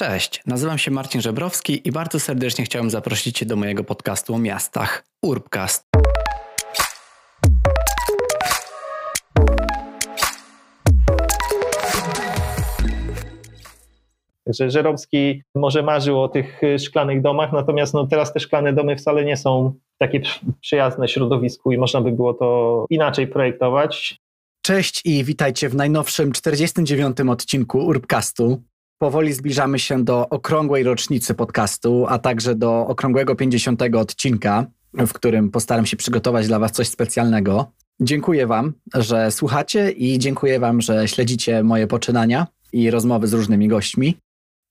Cześć, nazywam się Marcin Żebrowski i bardzo serdecznie chciałem zaprosić Cię do mojego podcastu o miastach Urbcast. Także Żeromski może marzył o tych szklanych domach, natomiast no teraz te szklane domy wcale nie są takie przyjazne środowisku i można by było to inaczej projektować. Cześć i witajcie w najnowszym 49. odcinku Urbcastu. Powoli zbliżamy się do okrągłej rocznicy podcastu, a także do okrągłego 50 odcinka, w którym postaram się przygotować dla Was coś specjalnego. Dziękuję Wam, że słuchacie i dziękuję Wam, że śledzicie moje poczynania i rozmowy z różnymi gośćmi.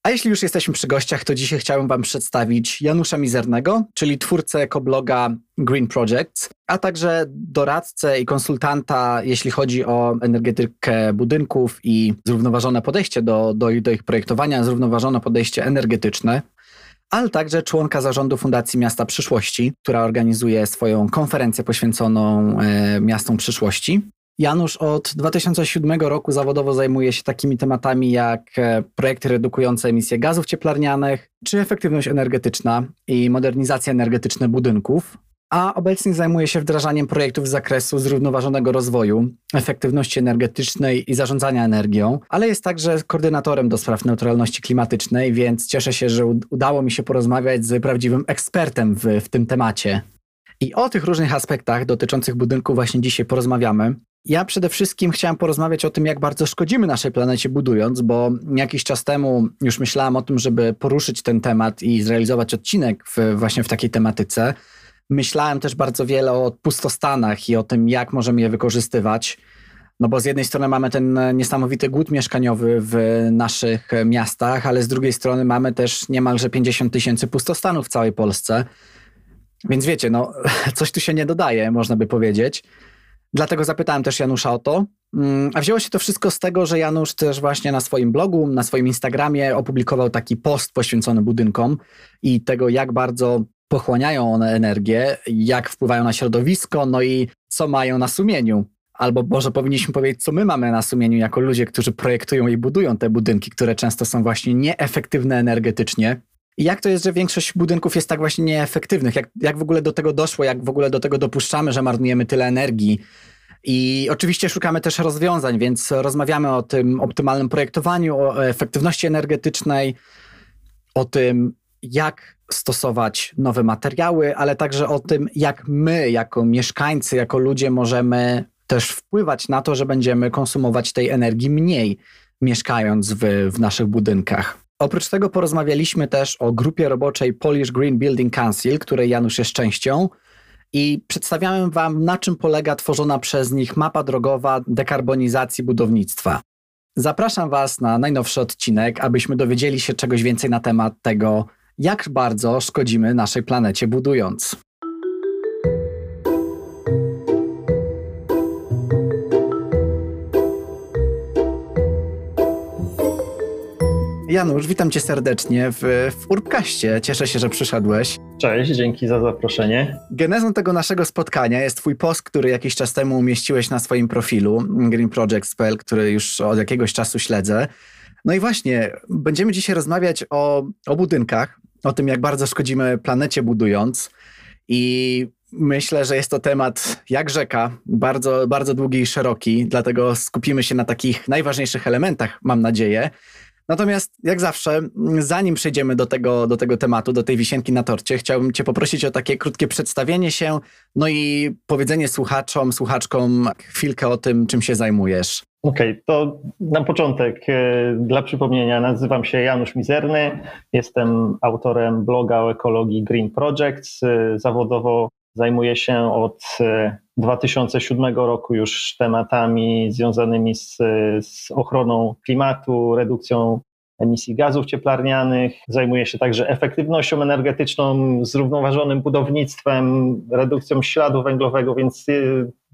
A jeśli już jesteśmy przy gościach, to dzisiaj chciałbym Wam przedstawić Janusza Mizernego, czyli twórcę ekobloga Green Projects, a także doradcę i konsultanta, jeśli chodzi o energetykę budynków i zrównoważone podejście do, do, do ich projektowania, zrównoważone podejście energetyczne ale także członka zarządu Fundacji Miasta Przyszłości, która organizuje swoją konferencję poświęconą e, miastom przyszłości. Janusz od 2007 roku zawodowo zajmuje się takimi tematami jak e, projekty redukujące emisje gazów cieplarnianych, czy efektywność energetyczna i modernizacja energetyczna budynków, a obecnie zajmuje się wdrażaniem projektów z zakresu zrównoważonego rozwoju, efektywności energetycznej i zarządzania energią, ale jest także koordynatorem do spraw neutralności klimatycznej, więc cieszę się, że udało mi się porozmawiać z prawdziwym ekspertem w, w tym temacie. I o tych różnych aspektach dotyczących budynku właśnie dzisiaj porozmawiamy. Ja przede wszystkim chciałem porozmawiać o tym, jak bardzo szkodzimy naszej planecie budując, bo jakiś czas temu już myślałem o tym, żeby poruszyć ten temat i zrealizować odcinek w, właśnie w takiej tematyce. Myślałem też bardzo wiele o pustostanach i o tym, jak możemy je wykorzystywać. No bo z jednej strony mamy ten niesamowity głód mieszkaniowy w naszych miastach, ale z drugiej strony mamy też niemalże 50 tysięcy pustostanów w całej Polsce. Więc wiecie, no coś tu się nie dodaje, można by powiedzieć. Dlatego zapytałem też Janusza o to. Mm, a wzięło się to wszystko z tego, że Janusz też właśnie na swoim blogu, na swoim Instagramie opublikował taki post poświęcony budynkom i tego, jak bardzo pochłaniają one energię, jak wpływają na środowisko, no i co mają na sumieniu. Albo może powinniśmy powiedzieć, co my mamy na sumieniu jako ludzie, którzy projektują i budują te budynki, które często są właśnie nieefektywne energetycznie. Jak to jest, że większość budynków jest tak właśnie nieefektywnych? Jak, jak w ogóle do tego doszło? Jak w ogóle do tego dopuszczamy, że marnujemy tyle energii? I oczywiście szukamy też rozwiązań, więc rozmawiamy o tym optymalnym projektowaniu, o efektywności energetycznej, o tym, jak stosować nowe materiały, ale także o tym, jak my, jako mieszkańcy, jako ludzie, możemy też wpływać na to, że będziemy konsumować tej energii mniej, mieszkając w, w naszych budynkach. Oprócz tego porozmawialiśmy też o grupie roboczej Polish Green Building Council, której Janusz jest częścią. I przedstawiałem Wam, na czym polega tworzona przez nich mapa drogowa dekarbonizacji budownictwa. Zapraszam Was na najnowszy odcinek, abyśmy dowiedzieli się czegoś więcej na temat tego, jak bardzo szkodzimy naszej planecie budując. Janusz, witam cię serdecznie w, w Urbkaście. Cieszę się, że przyszedłeś. Cześć, dzięki za zaproszenie. Genezą tego naszego spotkania jest twój post, który jakiś czas temu umieściłeś na swoim profilu Green Project.pl, który już od jakiegoś czasu śledzę. No i właśnie, będziemy dzisiaj rozmawiać o, o budynkach, o tym, jak bardzo szkodzimy planecie budując. I myślę, że jest to temat jak rzeka, bardzo, bardzo długi i szeroki, dlatego skupimy się na takich najważniejszych elementach, mam nadzieję. Natomiast jak zawsze, zanim przejdziemy do tego, do tego tematu, do tej wisienki na torcie, chciałbym Cię poprosić o takie krótkie przedstawienie się, no i powiedzenie słuchaczom, słuchaczkom chwilkę o tym, czym się zajmujesz. Okej, okay, to na początek e, dla przypomnienia nazywam się Janusz Mizerny, jestem autorem bloga o ekologii Green Projects. E, zawodowo zajmuję się od 2007 e, roku już tematami związanymi z, z ochroną klimatu, redukcją emisji gazów cieplarnianych. Zajmuję się także efektywnością energetyczną, zrównoważonym budownictwem, redukcją śladu węglowego, więc e,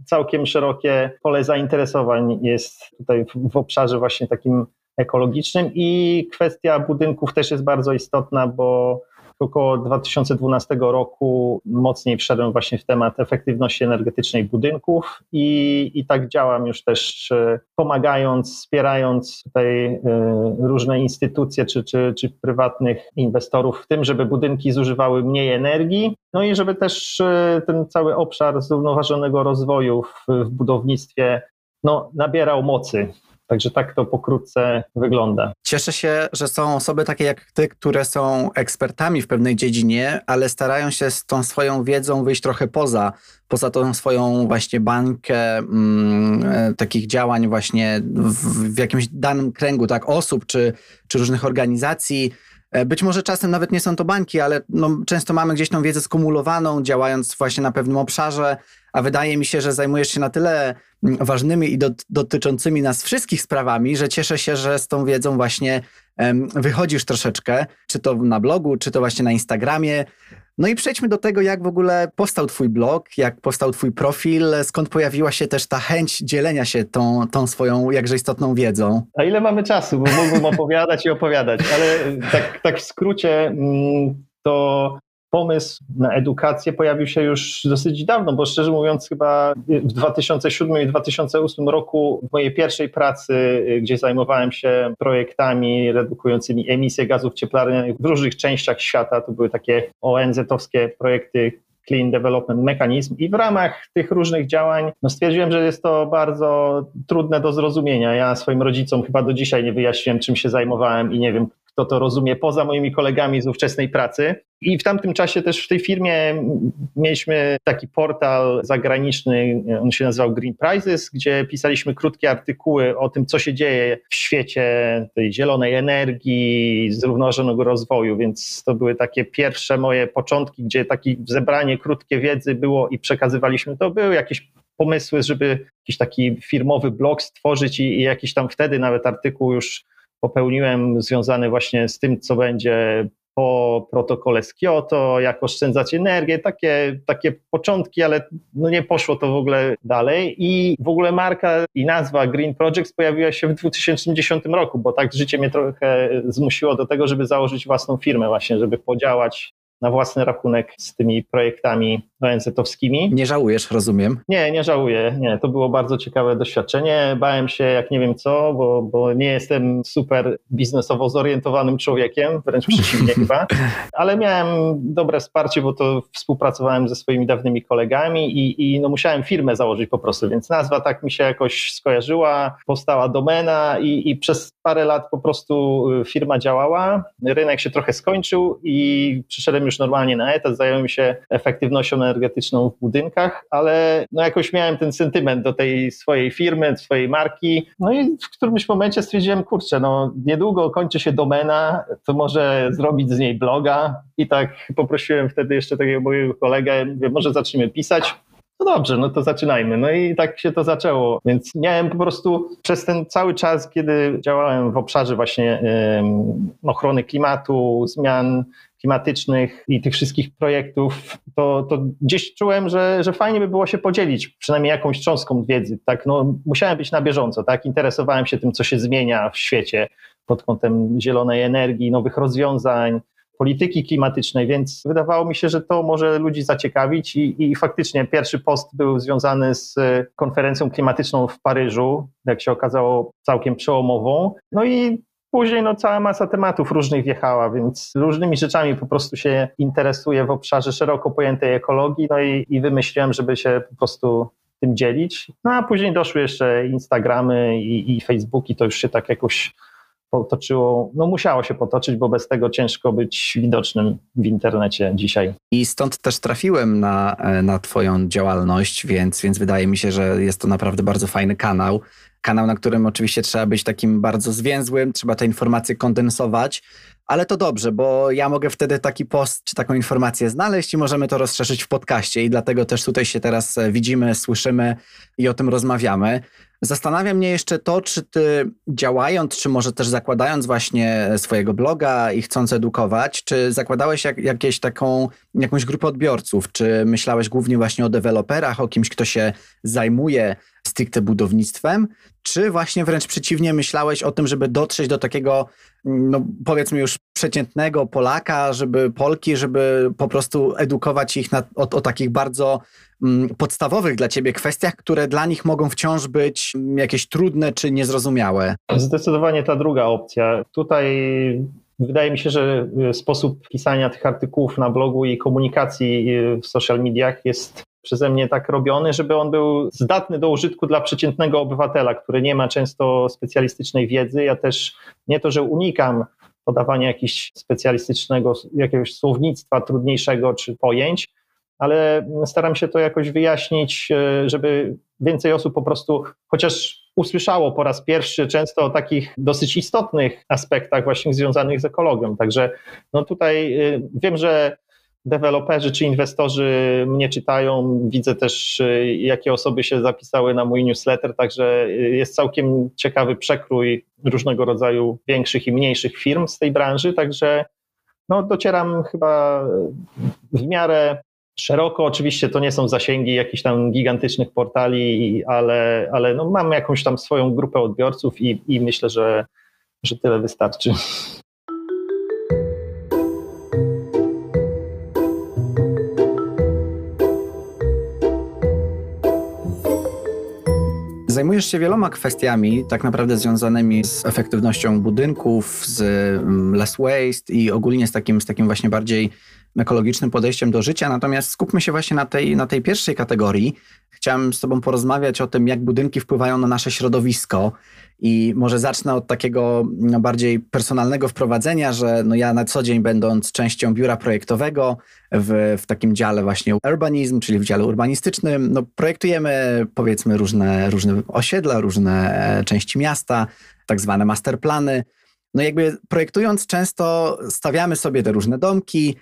całkiem szerokie pole zainteresowań jest tutaj w obszarze właśnie takim ekologicznym i kwestia budynków też jest bardzo istotna, bo około 2012 roku mocniej wszedłem właśnie w temat efektywności energetycznej budynków i, i tak działam już też pomagając, wspierając tutaj e, różne instytucje czy, czy, czy prywatnych inwestorów w tym, żeby budynki zużywały mniej energii, no i żeby też e, ten cały obszar zrównoważonego rozwoju w, w budownictwie no, nabierał mocy. Także tak to pokrótce wygląda. Cieszę się, że są osoby takie jak ty, które są ekspertami w pewnej dziedzinie, ale starają się z tą swoją wiedzą wyjść trochę poza, poza tą swoją właśnie bańkę mm, e, takich działań właśnie w, w, jakimś danym kręgu, tak, osób czy, czy różnych organizacji. E, być może czasem nawet nie są to bańki, ale no, często mamy gdzieś tą wiedzę skumulowaną, działając właśnie na pewnym obszarze, a wydaje mi się, że zajmujesz się na tyle mm, ważnymi i dotyczącymi nas wszystkich sprawami, że cieszę się, że z tą wiedzą właśnie wychodzisz troszeczkę, czy to na blogu, czy to właśnie na Instagramie. No i przejdźmy do tego, jak w ogóle powstał Twój blog, jak powstał Twój profil, skąd pojawiła się też ta chęć dzielenia się tą, tą swoją jakże istotną wiedzą. A ile mamy czasu? Bo mógłbym opowiadać i opowiadać, ale tak, tak w skrócie mm, to pomysł na edukację pojawił się już dosyć dawno, bo szczerze mówiąc, chyba w 2007 i 2008 roku w mojej pierwszej pracy, gdzie zajmowałem się projektami redukującymi emisję gazów cieplarnianych w różnych częściach świata, to były takie ONZ-owskie projekty Clean Development Mechanism i w ramach tych różnych działań no stwierdziłem, że jest to bardzo trudne do zrozumienia. Ja swoim rodzicom chyba do dzisiaj nie wyjaśniłem, czym się zajmowałem i nie wiem, kto to rozumie poza moimi kolegami z ówczesnej pracy. I w tamtym czasie też w tej firmie mieliśmy taki portal zagraniczny, on się nazywał Green Prizes, gdzie pisaliśmy krótkie artykuły o tym, co się dzieje w świecie tej zielonej energii, zrównoważonego rozwoju, więc to były takie pierwsze moje początki, gdzie takie zebranie krótkie wiedzy było i przekazywaliśmy to. Były jakieś pomysły, żeby jakiś taki firmowy blog stworzyć i, i jakiś tam wtedy nawet artykuł już popełniłem związany właśnie z tym, co będzie po protokole z Kyoto, jak oszczędzać energię, takie, takie początki, ale no nie poszło to w ogóle dalej. I w ogóle marka i nazwa Green Projects pojawiła się w 2010 roku, bo tak życie mnie trochę zmusiło do tego, żeby założyć własną firmę właśnie, żeby podziałać na własny rachunek z tymi projektami ONZ-owskimi. Nie żałujesz, rozumiem? Nie, nie żałuję. Nie, to było bardzo ciekawe doświadczenie. Bałem się jak nie wiem co, bo, bo nie jestem super biznesowo zorientowanym człowiekiem, wręcz przeciwnie chyba, ale miałem dobre wsparcie, bo to współpracowałem ze swoimi dawnymi kolegami i, i no musiałem firmę założyć po prostu, więc nazwa tak mi się jakoś skojarzyła, powstała domena i, i przez parę lat po prostu y, firma działała, rynek się trochę skończył i przyszedłem już normalnie na etat, zająłem się efektywnością energetyczną w budynkach, ale no jakoś miałem ten sentyment do tej swojej firmy, swojej marki. No i w którymś momencie stwierdziłem, kurczę, no niedługo kończy się domena, to może zrobić z niej bloga. I tak poprosiłem wtedy jeszcze takiego mojego kolegę, mówię, może zacznijmy pisać. No dobrze, no to zaczynajmy. No i tak się to zaczęło. Więc miałem po prostu przez ten cały czas, kiedy działałem w obszarze właśnie ochrony klimatu, zmian klimatycznych i tych wszystkich projektów, to, to gdzieś czułem, że, że fajnie by było się podzielić przynajmniej jakąś cząstką wiedzy. Tak? No, musiałem być na bieżąco, tak? interesowałem się tym, co się zmienia w świecie pod kątem zielonej energii, nowych rozwiązań, polityki klimatycznej, więc wydawało mi się, że to może ludzi zaciekawić i, i faktycznie pierwszy post był związany z konferencją klimatyczną w Paryżu, jak się okazało całkiem przełomową. No i Później no, cała masa tematów różnych wjechała, więc różnymi rzeczami po prostu się interesuję w obszarze szeroko pojętej ekologii, no i, i wymyśliłem, żeby się po prostu tym dzielić. No a później doszły jeszcze Instagramy i, i Facebooki, to już się tak jakoś potoczyło, no musiało się potoczyć, bo bez tego ciężko być widocznym w internecie dzisiaj. I stąd też trafiłem na, na Twoją działalność, więc, więc wydaje mi się, że jest to naprawdę bardzo fajny kanał kanał, na którym oczywiście trzeba być takim bardzo zwięzłym, trzeba te informacje kondensować, ale to dobrze, bo ja mogę wtedy taki post czy taką informację znaleźć i możemy to rozszerzyć w podcaście i dlatego też tutaj się teraz e, widzimy, słyszymy i o tym rozmawiamy. Zastanawia mnie jeszcze to, czy ty działając, czy może też zakładając właśnie swojego bloga i chcąc edukować, czy zakładałeś jak, jakieś taką, jakąś grupę odbiorców, czy myślałeś głównie właśnie o deweloperach, o kimś, kto się zajmuje stricte budownictwem, czy właśnie wręcz przeciwnie myślałeś o tym, żeby dotrzeć do takiego, no powiedzmy już przeciętnego Polaka, żeby Polki, żeby po prostu edukować ich na, o, o takich bardzo mm, podstawowych dla ciebie kwestiach, które dla nich mogą wciąż być jakieś trudne czy niezrozumiałe? Zdecydowanie ta druga opcja. Tutaj Wydaje mi się, że sposób pisania tych artykułów na blogu i komunikacji w social mediach jest przeze mnie tak robiony, żeby on był zdatny do użytku dla przeciętnego obywatela, który nie ma często specjalistycznej wiedzy. Ja też nie to, że unikam podawania jakiegoś specjalistycznego, jakiegoś słownictwa trudniejszego czy pojęć, ale staram się to jakoś wyjaśnić, e, żeby więcej osób po prostu chociaż usłyszało po raz pierwszy często o takich dosyć istotnych aspektach właśnie związanych z ekologią. Także no tutaj e, wiem, że deweloperzy czy inwestorzy mnie czytają. Widzę też, y, jakie osoby się zapisały na mój newsletter, także y, jest całkiem ciekawy przekrój różnego rodzaju większych i mniejszych firm z tej branży, także no, docieram chyba w miarę szeroko. Oczywiście to nie są zasięgi jakichś tam gigantycznych portali, ale, ale no, mam jakąś tam swoją grupę odbiorców i, i myślę, że, że tyle wystarczy. Zajmujesz się wieloma kwestiami, tak naprawdę związanymi z efektywnością budynków, z mm, less waste i ogólnie z takim, z takim właśnie bardziej ekologicznym podejściem do życia. Natomiast skupmy się właśnie na tej, na tej pierwszej kategorii. Chciałem z Tobą porozmawiać o tym, jak budynki wpływają na nasze środowisko. I może zacznę od takiego no, bardziej personalnego wprowadzenia, że no ja na co dzień, będąc częścią biura projektowego w, w takim dziale właśnie urbanizm, czyli w dziale urbanistycznym, no projektujemy powiedzmy różne, różne osiedla, różne e, części miasta, tak zwane masterplany. No jakby projektując często stawiamy sobie te różne domki,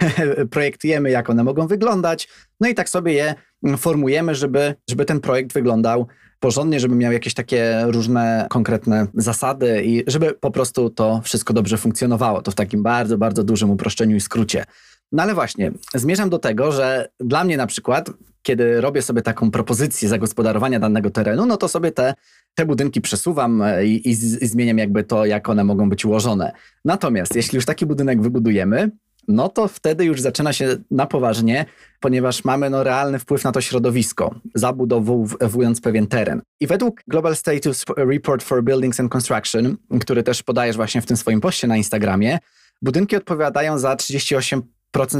projektujemy, jak one mogą wyglądać, no i tak sobie je formujemy, żeby, żeby ten projekt wyglądał porządnie, żeby miał jakieś takie różne konkretne zasady i żeby po prostu to wszystko dobrze funkcjonowało. To w takim bardzo, bardzo dużym uproszczeniu i skrócie. No ale właśnie, zmierzam do tego, że dla mnie na przykład, kiedy robię sobie taką propozycję zagospodarowania danego terenu, no to sobie te, te budynki przesuwam i, i, i zmieniam jakby to, jak one mogą być ułożone. Natomiast jeśli już taki budynek wybudujemy, no to wtedy już zaczyna się na poważnie, ponieważ mamy no realny wpływ na to środowisko, zabudowując pewien teren. I według Global Status Report for Buildings and Construction, który też podajesz właśnie w tym swoim poście na Instagramie, budynki odpowiadają za 38%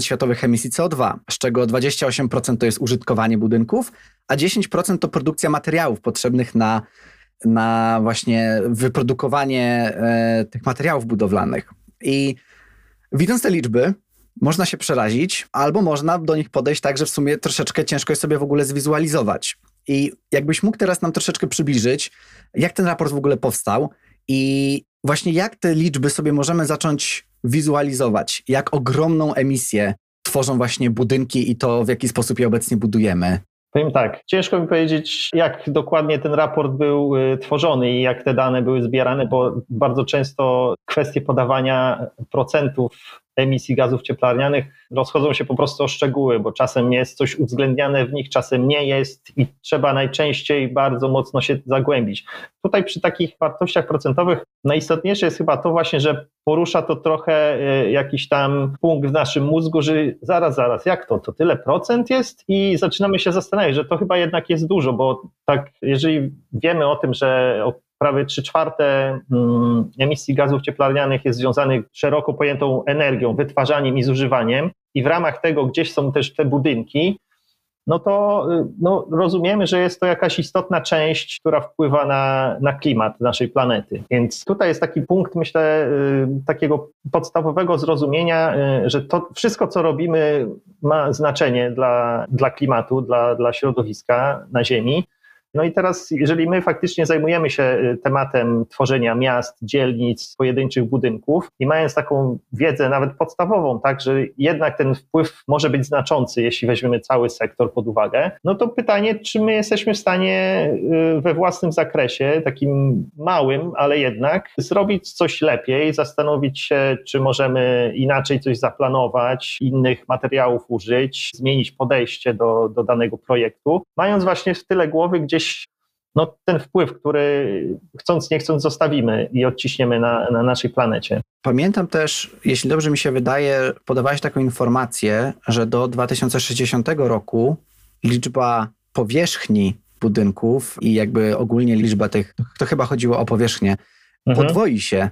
światowych emisji CO2, z czego 28% to jest użytkowanie budynków, a 10% to produkcja materiałów potrzebnych na, na właśnie wyprodukowanie e, tych materiałów budowlanych. I Widząc te liczby, można się przerazić, albo można do nich podejść tak, że w sumie troszeczkę ciężko jest sobie w ogóle zwizualizować. I jakbyś mógł teraz nam troszeczkę przybliżyć, jak ten raport w ogóle powstał i właśnie jak te liczby sobie możemy zacząć wizualizować, jak ogromną emisję tworzą właśnie budynki i to, w jaki sposób je obecnie budujemy. Powiem tak, ciężko mi powiedzieć, jak dokładnie ten raport był y, tworzony i jak te dane były zbierane, bo bardzo często kwestie podawania procentów emisji gazów cieplarnianych rozchodzą się po prostu o szczegóły, bo czasem jest coś uwzględniane w nich, czasem nie jest i trzeba najczęściej bardzo mocno się zagłębić. Tutaj przy takich wartościach procentowych najistotniejsze jest chyba to właśnie, że porusza to trochę e, jakiś tam punkt w naszym mózgu, że zaraz, zaraz, jak to? To tyle procent jest? I zaczynamy się zastanawiać, że to chyba jednak jest dużo, bo tak, jeżeli wiemy o tym, że prawie 3 czwarte mm, emisji gazów cieplarnianych jest związanych szeroko pojętą energią, wytwarzaniem i zużywaniem i w ramach tego gdzieś są też te budynki, no to y, no, rozumiemy, że jest to jakaś istotna część, która wpływa na, na klimat naszej planety. Więc tutaj jest taki punkt, myślę, y, takiego podstawowego zrozumienia, y, że to wszystko, co robimy, ma znaczenie dla, dla klimatu, dla, dla środowiska na Ziemi. No i teraz, jeżeli my faktycznie zajmujemy się y, tematem tworzenia miast, dzielnic, pojedynczych budynków i mając taką wiedzę nawet podstawową, tak, że jednak ten wpływ może być znaczący, jeśli weźmiemy cały sektor pod uwagę, no to pytanie, czy my jesteśmy w stanie y, we własnym zakresie, takim małym, ale jednak, zrobić coś lepiej, zastanowić się, czy możemy inaczej coś zaplanować, innych materiałów użyć, zmienić podejście do, do danego projektu, mając właśnie w tyle głowy gdzieś gdzieś no, ten wpływ, który chcąc nie chcąc zostawimy i odciśniemy na, na naszej planecie. Pamiętam też, jeśli dobrze mi się wydaje, podawałeś taką informację, że do 2060 roku liczba powierzchni budynków i jakby ogólnie liczba tych, to chyba chodziło o powierzchnię, mhm. podwoi się.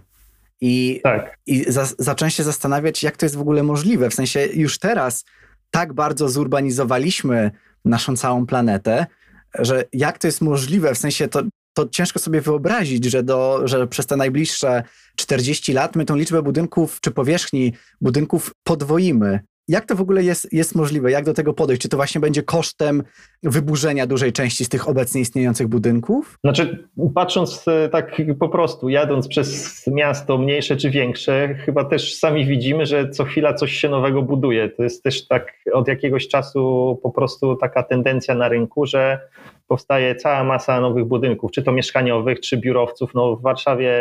I, tak. i za, zacząłem się zastanawiać, jak to jest w ogóle możliwe. W sensie już teraz tak bardzo zurbanizowaliśmy naszą całą planetę, że jak to jest możliwe, w sensie to, to ciężko sobie wyobrazić, że, do, że przez te najbliższe 40 lat my tą liczbę budynków czy powierzchni budynków podwoimy. Jak to w ogóle jest, jest możliwe? Jak do tego podejść? Czy to właśnie będzie kosztem wyburzenia dużej części z tych obecnie istniejących budynków? Znaczy, patrząc e, tak po prostu, jadąc przez miasto, mniejsze czy większe, chyba też sami widzimy, że co chwila coś się nowego buduje. To jest też tak od jakiegoś czasu po prostu taka tendencja na rynku, że powstaje cała masa nowych budynków, czy to mieszkaniowych, czy biurowców. No, w Warszawie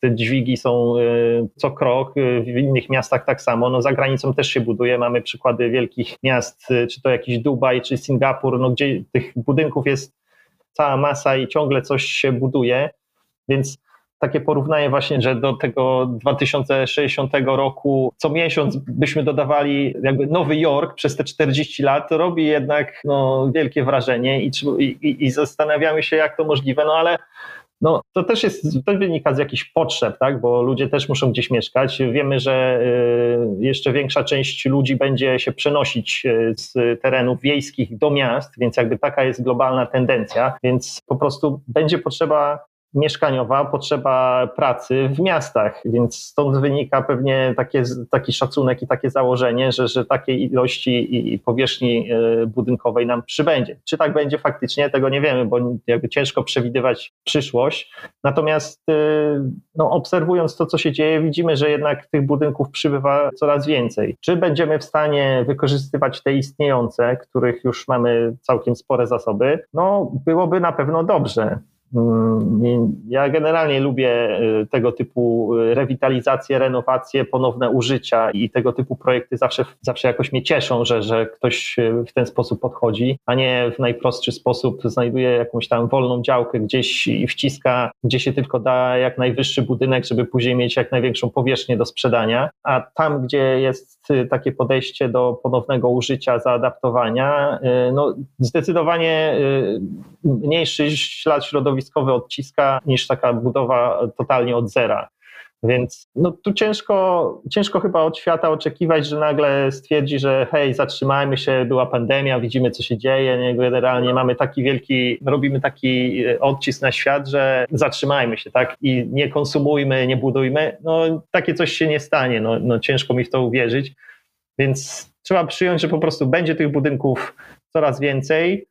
te dźwigi są y, co krok, y, w innych miastach tak samo. No, za granicą też się buduje. Mamy przykłady wielkich miast, y, czy to jakiś Dubaj, czy Singapur, no, gdzie tych budynków jest cała masa i ciągle coś się buduje. Więc takie porównanie właśnie, że do tego 2060 roku co miesiąc byśmy dodawali jakby Nowy Jork przez te 40 lat, to robi jednak no, wielkie wrażenie i, i, i zastanawiamy się, jak to możliwe, no ale no, to też jest, to wynika z jakichś potrzeb, tak? bo ludzie też muszą gdzieś mieszkać. Wiemy, że y, jeszcze większa część ludzi będzie się przenosić y, z terenów wiejskich do miast, więc jakby taka jest globalna tendencja, więc po prostu będzie potrzeba mieszkaniowa, potrzeba pracy w miastach, więc stąd wynika pewnie takie, taki szacunek i takie założenie, że, że takiej ilości i powierzchni e, budynkowej nam przybędzie. Czy tak będzie faktycznie, tego nie wiemy, bo jakby ciężko przewidywać przyszłość. Natomiast e, no, obserwując to, co się dzieje, widzimy, że jednak tych budynków przybywa coraz więcej. Czy będziemy w stanie wykorzystywać te istniejące, których już mamy całkiem spore zasoby? No, byłoby na pewno dobrze. Ja generalnie lubię y, tego typu y, rewitalizacje, renowacje, ponowne użycia i tego typu projekty zawsze, zawsze jakoś mnie cieszą, że, że ktoś y, w ten sposób podchodzi, a nie w najprostszy sposób znajduje jakąś tam wolną działkę gdzieś i wciska, gdzie się tylko da jak najwyższy budynek, żeby później mieć jak największą powierzchnię do sprzedania. A tam, gdzie jest takie podejście do ponownego użycia, zaadaptowania, no zdecydowanie mniejszy ślad środowiskowy środowiskowy odciska niż taka budowa totalnie od zera. Więc no, tu ciężko, ciężko chyba od świata oczekiwać, że nagle stwierdzi, że hej, zatrzymajmy się, była pandemia, widzimy co się dzieje, nie? generalnie mamy taki wielki, robimy taki odcisk na świat, że zatrzymajmy się, tak? I nie konsumujmy, nie budujmy. No takie coś się nie stanie, no, no ciężko mi w to uwierzyć. Więc trzeba przyjąć, że po prostu będzie tych budynków coraz więcej.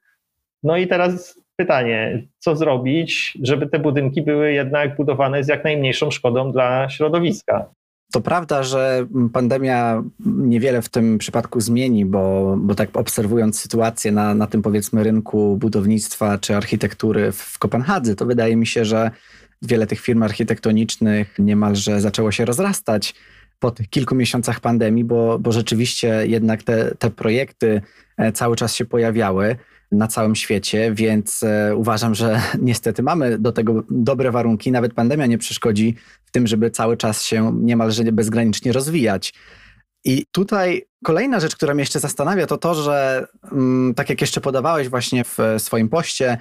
No i teraz pytanie, co zrobić, żeby te budynki były jednak budowane z jak najmniejszą szkodą dla środowiska. To prawda, że pandemia niewiele w tym przypadku zmieni, bo, bo tak obserwując sytuację na, na tym powiedzmy rynku budownictwa czy architektury w, w Kopenhadze, to wydaje mi się, że wiele tych firm architektonicznych niemalże zaczęło się rozrastać po tych kilku miesiącach pandemii, bo, bo rzeczywiście jednak te, te projekty e, cały czas się pojawiały na całym świecie, więc e, uważam, że niestety mamy do tego dobre warunki. Nawet pandemia nie przeszkodzi w tym, żeby cały czas się niemalże bezgranicznie rozwijać. I tutaj kolejna rzecz, która mnie jeszcze zastanawia, to to, że mm, tak jak jeszcze podawałeś właśnie w swoim poście,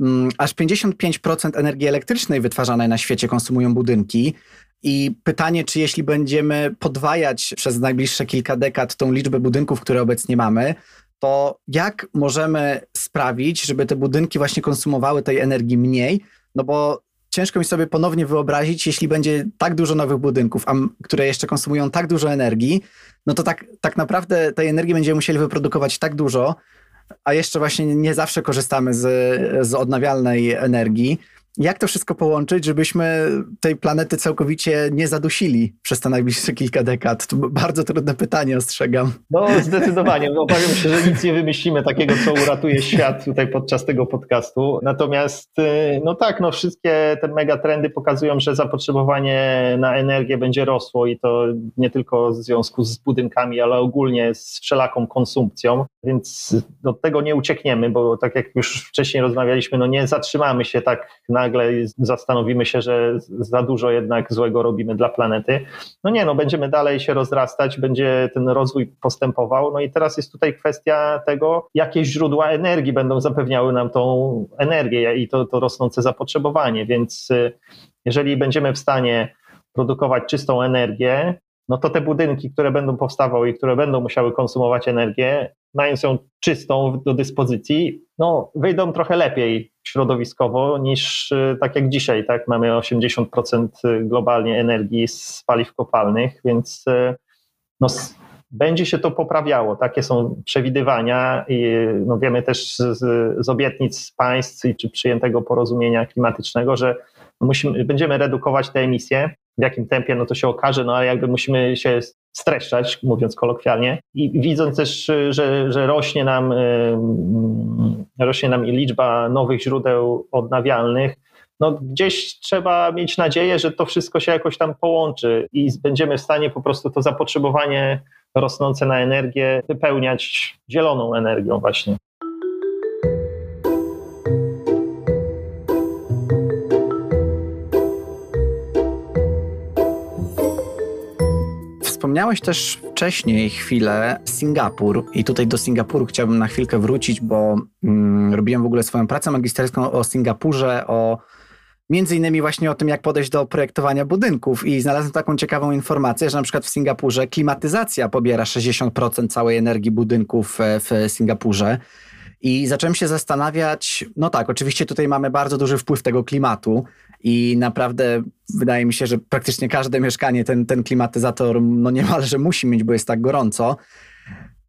mm, aż 55% energii elektrycznej wytwarzanej na świecie konsumują budynki. I pytanie, czy jeśli będziemy podwajać przez najbliższe kilka dekad tą liczbę budynków, które obecnie mamy, to jak możemy sprawić, żeby te budynki właśnie konsumowały tej energii mniej? No bo ciężko mi sobie ponownie wyobrazić, jeśli będzie tak dużo nowych budynków, a, które jeszcze konsumują tak dużo energii, no to tak, tak naprawdę tej energii będziemy musieli wyprodukować tak dużo, a jeszcze właśnie nie zawsze korzystamy z, z odnawialnej energii, jak to wszystko połączyć, żebyśmy tej planety całkowicie nie zadusili przez te najbliższe kilka dekad? To bardzo trudne pytanie, ostrzegam. No zdecydowanie. No, obawiam się, że nic nie wymyślimy takiego, co uratuje świat tutaj podczas tego podcastu. Natomiast y, no tak, no wszystkie te megatrendy pokazują, że zapotrzebowanie na energię będzie rosło i to nie tylko w związku z budynkami, ale ogólnie z wszelaką konsumpcją, więc do tego nie uciekniemy, bo tak jak już wcześniej rozmawialiśmy, no nie zatrzymamy się tak nagle zastanowimy się, że za dużo jednak złego robimy dla planety. No nie, no będziemy dalej się rozrastać, będzie ten rozwój postępował, no i teraz jest tutaj kwestia tego, jakie źródła energii będą zapewniały nam tą energię i to, to rosnące zapotrzebowanie, więc y, jeżeli będziemy w stanie produkować czystą energię, no to te budynki, które będą powstawały i które będą musiały konsumować energię, mając ją czystą do dyspozycji, no wyjdą trochę lepiej środowiskowo niż y, tak jak dzisiaj, tak? Mamy 80% globalnie energii z paliw kopalnych, więc y, no, będzie się to poprawiało. Takie są przewidywania i no, wiemy też z, z obietnic państw czy przyjętego porozumienia klimatycznego, że musimy, będziemy redukować te emisje. W jakim tempie, no to się okaże, no ale jakby musimy się streszczać, mówiąc kolokwialnie. I widząc też, że, że rośnie nam rośnie nam liczba nowych źródeł odnawialnych, no gdzieś trzeba mieć nadzieję, że to wszystko się jakoś tam połączy i będziemy w stanie po prostu to zapotrzebowanie rosnące na energię wypełniać zieloną energią właśnie. Wspomniałeś też wcześniej chwilę Singapur i tutaj do Singapuru chciałbym na chwilkę wrócić, bo mm, robiłem w ogóle swoją pracę magisterską o Singapurze, o między innymi właśnie o tym, jak podejść do projektowania budynków i znalazłem taką ciekawą informację, że na przykład w Singapurze klimatyzacja pobiera 60% całej energii budynków e, w Singapurze. I zacząłem się zastanawiać, no tak, oczywiście tutaj mamy bardzo duży wpływ tego klimatu i naprawdę wydaje mi się, że praktycznie każde mieszkanie ten, ten klimatyzator no niemalże musi mieć, bo jest tak gorąco.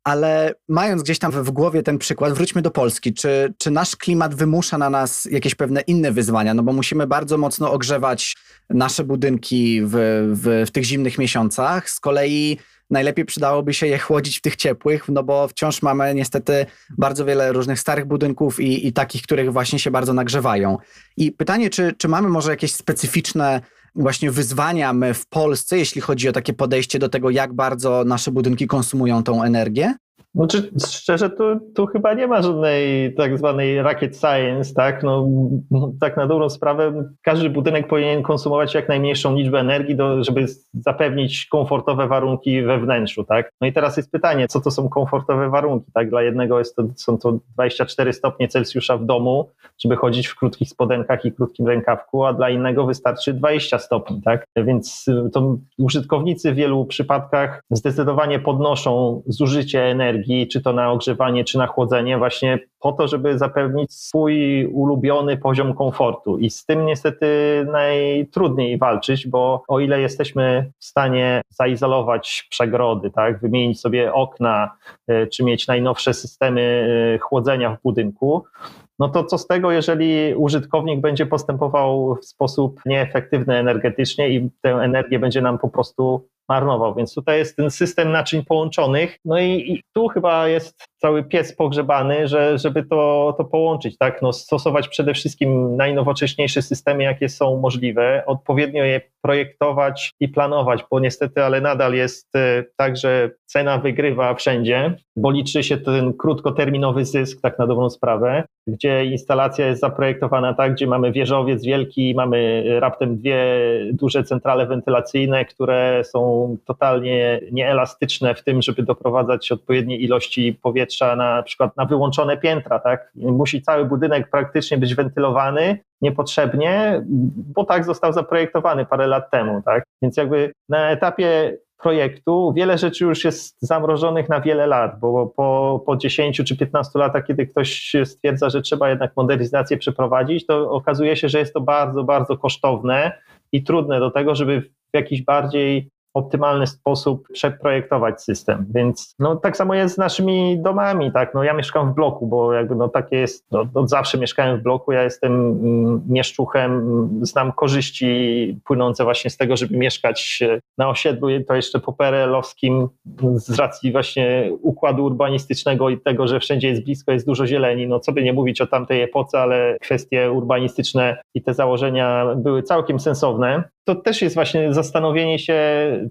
Ale mając gdzieś tam w głowie ten przykład, wróćmy do Polski. Czy, czy nasz klimat wymusza na nas jakieś pewne inne wyzwania? No bo musimy bardzo mocno ogrzewać nasze budynki w, w, w tych zimnych miesiącach. Z kolei najlepiej przydałoby się je chłodzić w tych ciepłych, no bo wciąż mamy niestety bardzo wiele różnych starych budynków i, i takich, których właśnie się bardzo nagrzewają. I pytanie, czy, czy mamy może jakieś specyficzne właśnie wyzwania my w Polsce, jeśli chodzi o takie podejście do tego, jak bardzo nasze budynki konsumują tą energię? Znaczy, szczerze, tu, tu chyba nie ma żadnej tak zwanej rocket science, tak? No, no, tak na dobrą sprawę, każdy budynek powinien konsumować jak najmniejszą liczbę energii, do, żeby zapewnić komfortowe warunki we wnętrzu, tak? No i teraz jest pytanie, co to są komfortowe warunki, tak? Dla jednego jest to, są to 24 stopnie Celsjusza w domu, żeby chodzić w krótkich spodenkach i krótkim rękawku, a dla innego wystarczy 20 stopni, tak? Więc to użytkownicy w wielu przypadkach zdecydowanie podnoszą zużycie energii, energii, czy to na ogrzewanie, czy na chłodzenie, właśnie po to, żeby zapewnić swój ulubiony poziom komfortu. I z tym niestety najtrudniej walczyć, bo o ile jesteśmy w stanie zaizolować przegrody, tak, wymienić sobie okna, y, czy mieć najnowsze systemy y, chłodzenia w budynku, no to co z tego, jeżeli użytkownik będzie postępował w sposób nieefektywny energetycznie i tę energię będzie nam po prostu marnował. Więc tutaj jest ten system naczyń połączonych. No i, i tu chyba jest cały pies pogrzebany, że, żeby to, to połączyć, tak? No, stosować przede wszystkim najnowocześniejsze systemy, jakie są możliwe, odpowiednio je projektować i planować, bo niestety, ale nadal jest e, tak, że cena wygrywa wszędzie, bo liczy się ten krótkoterminowy zysk, tak na dobrą sprawę, gdzie instalacja jest zaprojektowana tak, gdzie mamy wieżowiec wielki, mamy raptem dwie duże centrale wentylacyjne, które są totalnie nieelastyczne w tym, żeby doprowadzać odpowiednie ilości powietrza na, na przykład na wyłączone piętra, tak? Musi cały budynek praktycznie być wentylowany niepotrzebnie, bo tak został zaprojektowany parę lat temu, tak? Więc jakby na etapie projektu wiele rzeczy już jest zamrożonych na wiele lat, bo po, po 10 czy 15 latach, kiedy ktoś stwierdza, że trzeba jednak modernizację przeprowadzić, to okazuje się, że jest to bardzo, bardzo kosztowne i trudne do tego, żeby w jakiś bardziej optymalny sposób przeprojektować system. Więc no, tak samo jest z naszymi domami, tak? No, ja mieszkam w bloku, bo jakby no, takie jest, no, od zawsze mieszkałem w bloku, ja jestem mm, mieszczuchem, znam korzyści płynące właśnie z tego, żeby mieszkać na osiedlu, to jeszcze po perelowskim z racji właśnie układu urbanistycznego i tego, że wszędzie jest blisko, jest dużo zieleni, no co by nie mówić o tamtej epoce, ale kwestie urbanistyczne i te założenia były całkiem sensowne to też jest właśnie zastanowienie się,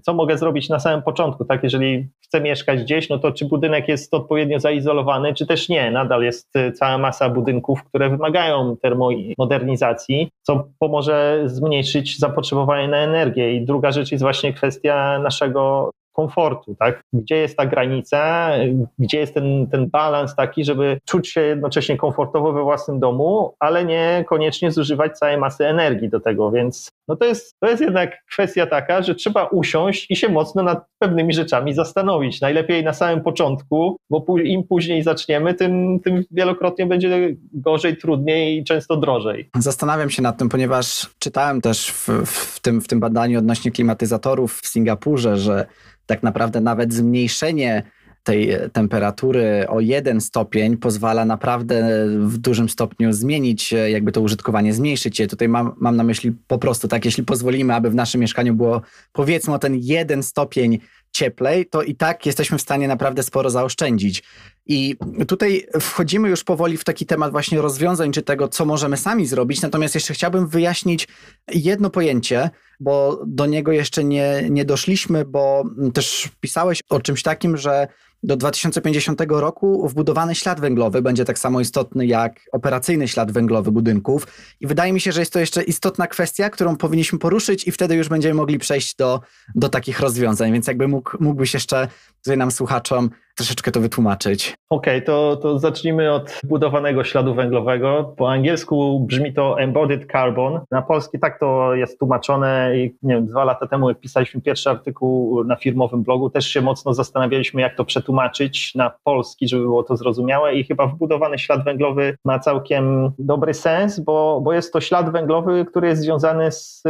co mogę zrobić na samym początku, tak? Jeżeli chcę mieszkać gdzieś, no to czy budynek jest odpowiednio zaizolowany, czy też nie. Nadal jest y, cała masa budynków, które wymagają termomodernizacji, co pomoże zmniejszyć zapotrzebowanie na energię. I druga rzecz jest właśnie kwestia naszego komfortu, tak? Gdzie jest ta granica, gdzie jest ten, ten balans taki, żeby czuć się jednocześnie komfortowo we własnym domu, ale nie koniecznie zużywać całej masy energii do tego, więc no to jest, to jest jednak kwestia taka, że trzeba usiąść i się mocno nad pewnymi rzeczami zastanowić. Najlepiej na samym początku, bo im później zaczniemy, tym, tym wielokrotnie będzie gorzej, trudniej i często drożej. Zastanawiam się nad tym, ponieważ czytałem też w, w, tym, w tym badaniu odnośnie klimatyzatorów w Singapurze, że tak naprawdę nawet zmniejszenie tej temperatury o jeden stopień pozwala naprawdę w dużym stopniu zmienić jakby to użytkowanie, zmniejszyć je. Tutaj mam, mam na myśli po prostu tak, jeśli pozwolimy, aby w naszym mieszkaniu było powiedzmy o ten jeden stopień cieplej, to i tak jesteśmy w stanie naprawdę sporo zaoszczędzić. I tutaj wchodzimy już powoli w taki temat właśnie rozwiązań, czy tego, co możemy sami zrobić. Natomiast jeszcze chciałbym wyjaśnić jedno pojęcie, bo do niego jeszcze nie, nie doszliśmy, bo też pisałeś o czymś takim, że do 2050 roku wbudowany ślad węglowy będzie tak samo istotny jak operacyjny ślad węglowy budynków. I wydaje mi się, że jest to jeszcze istotna kwestia, którą powinniśmy poruszyć, i wtedy już będziemy mogli przejść do, do takich rozwiązań. Więc jakby mógł, mógłbyś jeszcze tutaj nam słuchaczom troszeczkę to wytłumaczyć. Okej, okay, to, to zacznijmy od budowanego śladu węglowego. Po angielsku brzmi to embodied carbon. Na polski tak to jest tłumaczone i nie wiem, dwa lata temu jak pisaliśmy pierwszy artykuł na firmowym blogu, też się mocno zastanawialiśmy jak to przetłumaczyć na polski, żeby było to zrozumiałe i chyba wbudowany ślad węglowy ma całkiem dobry sens, bo, bo jest to ślad węglowy, który jest związany z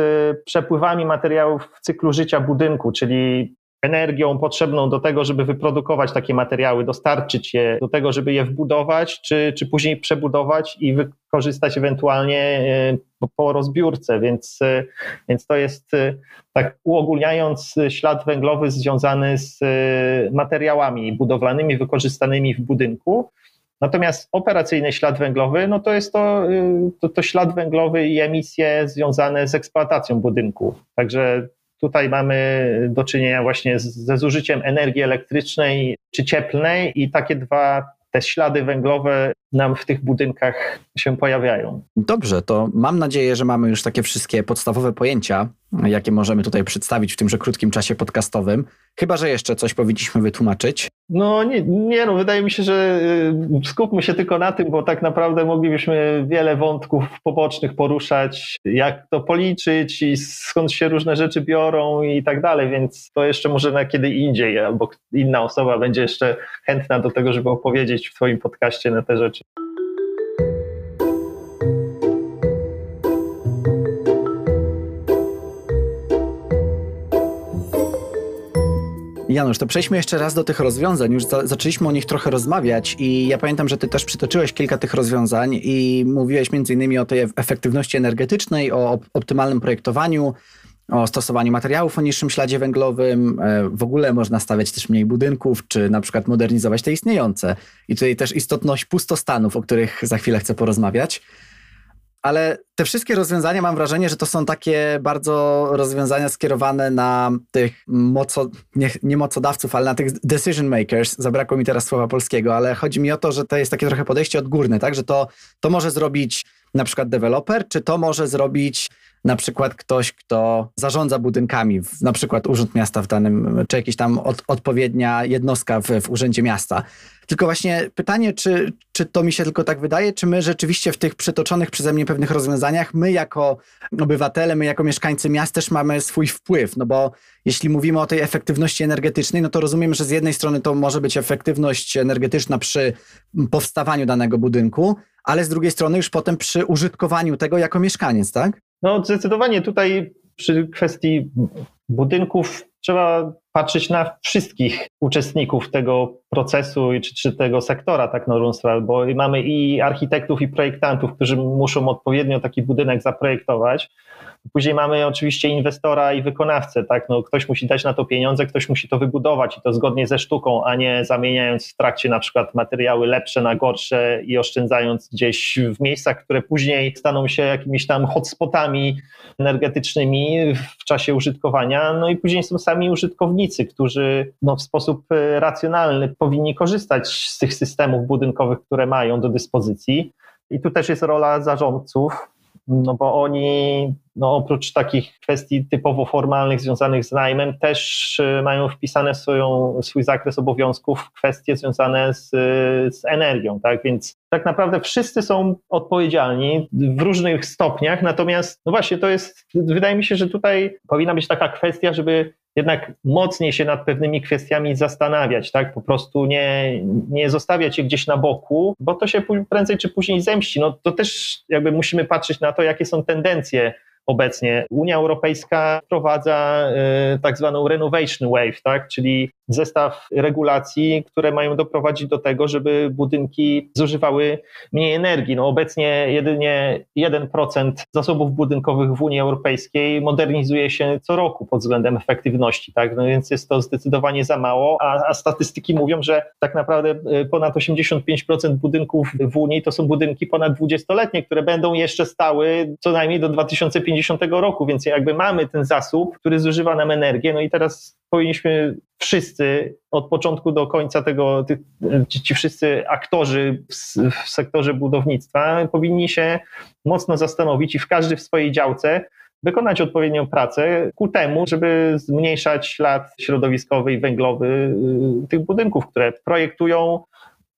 przepływami materiałów w cyklu życia budynku, czyli energią potrzebną do tego, żeby wyprodukować takie materiały, dostarczyć je do tego, żeby je wbudować, czy, czy później przebudować i wykorzystać ewentualnie e, po rozbiórce. Więc, e, więc to jest, e, tak uogólniając, ślad węglowy związany z materiałami budowlanymi wykorzystanymi w budynku. Natomiast operacyjny ślad węglowy, no to jest to, to, to ślad węglowy i emisje związane z eksploatacją budynku. Także Tutaj mamy do czynienia właśnie ze zużyciem energii elektrycznej czy cieplnej i takie dwa te ślady węglowe nam w tych budynkach się pojawiają. Dobrze, to mam nadzieję, że mamy już takie wszystkie podstawowe pojęcia, jakie możemy tutaj przedstawić w tymże krótkim czasie podcastowym. Chyba, że jeszcze coś powinniśmy wytłumaczyć. No nie, nie no, wydaje mi się, że y, skupmy się tylko na tym, bo tak naprawdę moglibyśmy wiele wątków pobocznych poruszać, jak to policzyć i skąd się różne rzeczy biorą i tak dalej, więc to jeszcze może na kiedy indziej, albo inna osoba będzie jeszcze chętna do tego, żeby opowiedzieć w Twoim podcaście na te rzeczy. Janusz, to przejdźmy jeszcze raz do tych rozwiązań. Już za, zaczęliśmy o nich trochę rozmawiać i ja pamiętam, że ty też przytoczyłeś kilka tych rozwiązań i mówiłeś między innymi o tej efektywności energetycznej, o optymalnym projektowaniu, o stosowaniu materiałów o niższym śladzie węglowym. E, w ogóle można stawiać też mniej budynków, czy na przykład modernizować te istniejące. I tutaj też istotność pustostanów, o których za chwilę chcę porozmawiać ale te wszystkie rozwiązania mam wrażenie, że to są takie bardzo rozwiązania skierowane na tych moco, nie, nie mocodawców, ale na tych decision makers. Zabrakło mi teraz słowa polskiego, ale chodzi mi o to, że to jest takie trochę podejście odgórne, tak? Że to, to może zrobić na przykład deweloper, czy to może zrobić na przykład ktoś, kto zarządza budynkami, na przykład Urząd Miasta w danym, czy jakaś tam od, odpowiednia jednostka w, w Urzędzie Miasta. Tylko właśnie pytanie, czy, czy to mi się tylko tak wydaje, czy my rzeczywiście w tych przytoczonych przeze mnie pewnych rozwiązaniach, my jako obywatele, my jako mieszkańcy miast też mamy swój wpływ, no bo jeśli mówimy o tej efektywności energetycznej, no to rozumiem, że z jednej strony to może być efektywność energetyczna przy powstawaniu danego budynku, ale z drugiej strony już potem przy użytkowaniu tego jako mieszkaniec, tak? No zdecydowanie tutaj przy kwestii budynków trzeba patrzeć na wszystkich uczestników tego procesu czy, czy tego sektora, tak na sprawę, bo mamy i architektów, i projektantów, którzy muszą odpowiednio taki budynek zaprojektować. Później mamy oczywiście inwestora i wykonawcę, tak? No, ktoś musi dać na to pieniądze, ktoś musi to wybudować i to zgodnie ze sztuką, a nie zamieniając w trakcie na przykład materiały lepsze na gorsze i oszczędzając gdzieś w miejscach, które później staną się jakimiś tam hotspotami energetycznymi w czasie użytkowania. No i później są sami użytkownicy, którzy no, w sposób e, racjonalny powinni korzystać z tych systemów budynkowych, które mają do dyspozycji. I tu też jest rola zarządców, no bo oni no oprócz takich kwestii typowo formalnych związanych z najmem, też y, mają wpisane w swoją, swój zakres obowiązków kwestie związane z, z energią. Tak? Więc tak naprawdę wszyscy są odpowiedzialni w różnych stopniach, natomiast no właśnie to jest, wydaje mi się, że tutaj powinna być taka kwestia, żeby jednak mocniej się nad pewnymi kwestiami zastanawiać, tak? Po prostu nie, nie zostawiać je gdzieś na boku, bo to się prędzej czy później zemści. No to też jakby musimy patrzeć na to, jakie są tendencje obecnie. Unia Europejska wprowadza y, tak zwaną renovation wave, tak? czyli zestaw regulacji, które mają doprowadzić do tego, żeby budynki zużywały mniej energii. No obecnie jedynie 1% zasobów budynkowych w Unii Europejskiej modernizuje się co roku pod względem efektywności, tak? no więc jest to zdecydowanie za mało, a, a statystyki mówią, że tak naprawdę y, ponad 85% budynków w Unii to są budynki ponad 20-letnie, które będą jeszcze stały co najmniej do 2050 roku, więc jakby mamy ten zasób, który zużywa nam energię, no i teraz powinniśmy wszyscy od początku do końca tego, ci, ci wszyscy aktorzy w, w, sektorze budownictwa powinni się mocno zastanowić i w każdy w swojej działce wykonać odpowiednią pracę ku temu, żeby zmniejszać ślad środowiskowy i węglowy y, tych budynków, które projektują,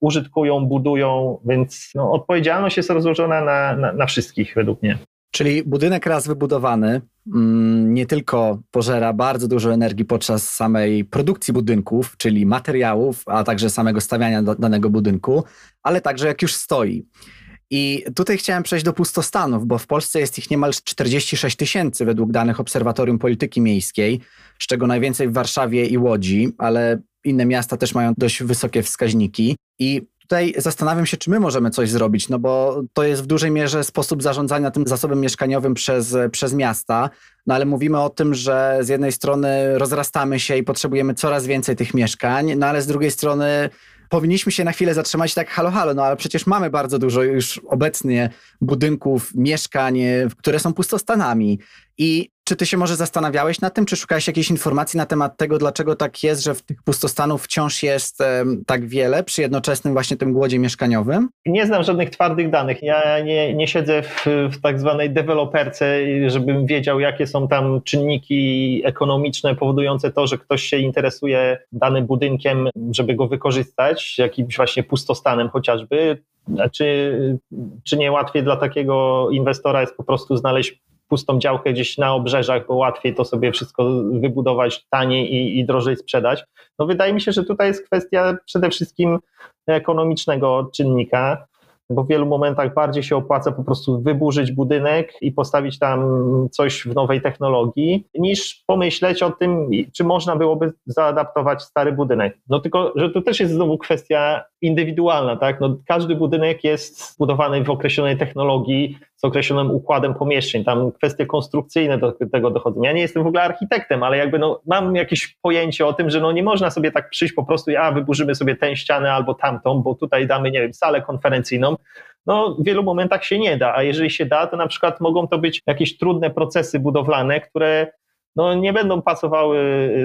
użytkują, budują, więc no, odpowiedzialność jest rozłożona na, na, na wszystkich według mnie. Czyli budynek raz wybudowany mm, nie tylko pożera bardzo dużo energii podczas samej produkcji budynków, czyli materiałów, a także samego stawiania danego budynku, ale także jak już stoi. I tutaj chciałem przejść do pustostanów, bo w Polsce jest ich niemal 46 tysięcy według danych Obserwatorium Polityki Miejskiej, z czego najwięcej w Warszawie i Łodzi, ale inne miasta też mają dość wysokie wskaźniki. I tutaj zastanawiam się, czy my możemy coś zrobić, no bo to jest w dużej mierze sposób zarządzania tym zasobem mieszkaniowym przez, przez miasta, no ale mówimy o tym, że z jednej strony rozrastamy się i potrzebujemy coraz więcej tych mieszkań, no ale z drugiej strony powinniśmy się na chwilę zatrzymać tak halo, halo, no ale przecież mamy bardzo dużo już obecnie budynków, mieszkań, które są pustostanami. I czy ty się może zastanawiałeś nad tym, czy szukałeś jakiejś informacji na temat tego, dlaczego tak jest, że w tych pustostanów wciąż jest tak wiele przy jednoczesnym właśnie tym głodzie mieszkaniowym? Nie znam żadnych twardych danych. Ja nie, nie siedzę w, w tak zwanej deweloperce, żebym wiedział, jakie są tam czynniki ekonomiczne powodujące to, że ktoś się interesuje danym budynkiem, żeby go wykorzystać, jakimś właśnie pustostanem chociażby. Czy, czy nie łatwiej dla takiego inwestora jest po prostu znaleźć pustą działkę gdzieś na obrzeżach, bo łatwiej to sobie wszystko wybudować taniej i, i drożej sprzedać. No wydaje mi się, że tutaj jest kwestia przede wszystkim ekonomicznego czynnika bo w wielu momentach bardziej się opłaca po prostu wyburzyć budynek i postawić tam coś w nowej technologii, niż pomyśleć o tym, czy można byłoby zaadaptować stary budynek. No tylko, że to też jest znowu kwestia indywidualna, tak? No, każdy budynek jest zbudowany w określonej technologii, z określonym układem pomieszczeń, tam kwestie konstrukcyjne do tego dochodzą. Ja nie jestem w ogóle architektem, ale jakby no, mam jakieś pojęcie o tym, że no nie można sobie tak przyjść po prostu, a wyburzymy sobie tę ścianę albo tamtą, bo tutaj damy, nie wiem, salę konferencyjną, no w wielu momentach się nie da, a jeżeli się da, to na przykład mogą to być jakieś trudne procesy budowlane, które no, nie będą pasowały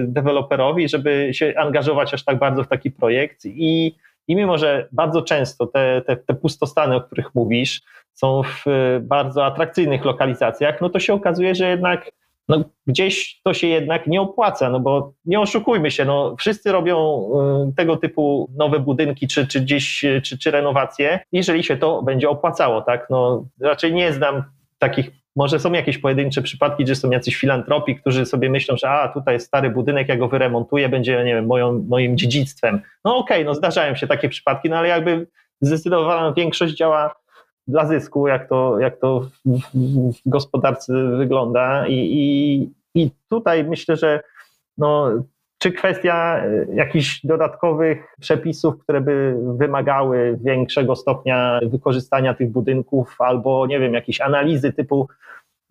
deweloperowi, żeby się angażować aż tak bardzo w taki projekt. I i mimo, że bardzo często te, te, te pustostany, o których mówisz, są w bardzo atrakcyjnych lokalizacjach, no to się okazuje, że jednak no, gdzieś to się jednak nie opłaca, no bo nie oszukujmy się, no, wszyscy robią y, tego typu nowe budynki czy, czy gdzieś, czy, czy renowacje, jeżeli się to będzie opłacało, tak, no raczej nie znam takich może są jakieś pojedyncze przypadki, gdzie są jacyś filantropi, którzy sobie myślą, że a, tutaj jest stary budynek, ja go wyremontuję, będzie, nie wiem, moją, moim dziedzictwem. No okej, okay, no zdarzają się takie przypadki, no ale jakby zdecydowana większość działa dla zysku, jak to, jak to w, w gospodarce wygląda i, i, i tutaj myślę, że no, czy kwestia e, jakichś dodatkowych przepisów, które by wymagały większego stopnia wykorzystania tych budynków, albo nie wiem, jakieś analizy typu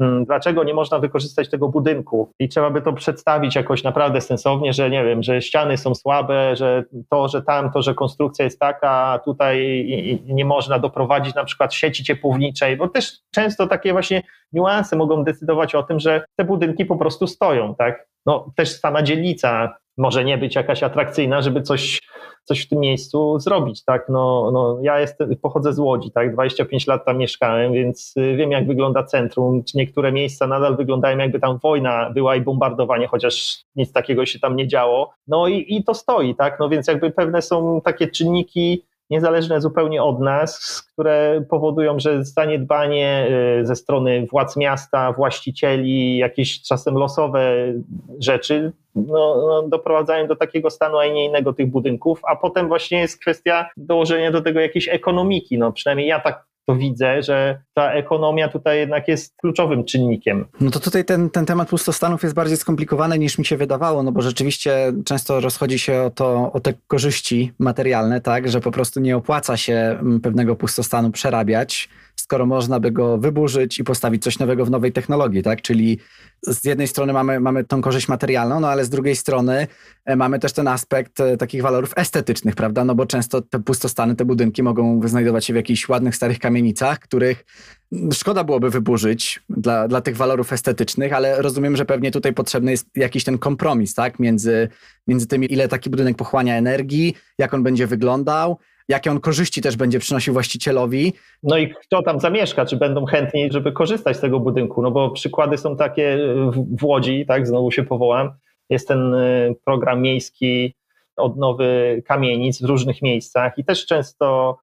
Hmm, dlaczego nie można wykorzystać tego budynku i trzeba by to przedstawić jakoś naprawdę sensownie, że nie wiem, że ściany są słabe, że to, że tam, to, że konstrukcja jest taka, tutaj nie można doprowadzić na przykład sieci ciepłowniczej, bo też często takie właśnie niuanse mogą decydować o tym, że te budynki po prostu stoją, tak? No też sama dzielnica może nie być jakaś atrakcyjna, żeby coś coś w tym miejscu zrobić, tak, no, no ja jestem, pochodzę z Łodzi, tak, 25 lat tam mieszkałem, więc y, wiem jak wygląda centrum, czy niektóre miejsca nadal wyglądają jakby tam wojna była i bombardowanie, chociaż nic takiego się tam nie działo, no i, i to stoi, tak, no więc jakby pewne są takie czynniki, niezależne zupełnie od nas, które powodują, że zaniedbanie y, ze strony władz miasta, właścicieli, jakieś czasem losowe rzeczy no, no, doprowadzają do takiego stanu, a nie innego tych budynków, a potem właśnie jest kwestia dołożenia do tego jakiejś ekonomiki. No, przynajmniej ja tak to widzę, że ta ekonomia tutaj jednak jest kluczowym czynnikiem. No to tutaj ten, ten temat pustostanów jest bardziej skomplikowany niż mi się wydawało, no bo rzeczywiście często rozchodzi się o, to, o te korzyści materialne, tak, że po prostu nie opłaca się mm, pewnego pustostanu przerabiać, skoro można by go wyburzyć i postawić coś nowego w nowej technologii, tak? Czyli z jednej strony mamy, mamy tą korzyść materialną, no ale z drugiej strony e, mamy też ten aspekt e, takich walorów estetycznych, prawda? No bo często te pustostany, te budynki mogą znajdować się w jakichś ładnych, starych kamienicach, których szkoda byłoby wyburzyć dla, dla tych walorów estetycznych, ale rozumiem, że pewnie tutaj potrzebny jest jakiś ten kompromis, tak? Między, między tym, ile taki budynek pochłania energii, jak on będzie wyglądał, jakie on korzyści też będzie przynosił właścicielowi. No i kto tam zamieszka, czy będą chętni, żeby korzystać z tego budynku, no bo przykłady są takie w Łodzi, tak, znowu się powołam, jest ten y, program miejski odnowy kamienic w różnych miejscach i też często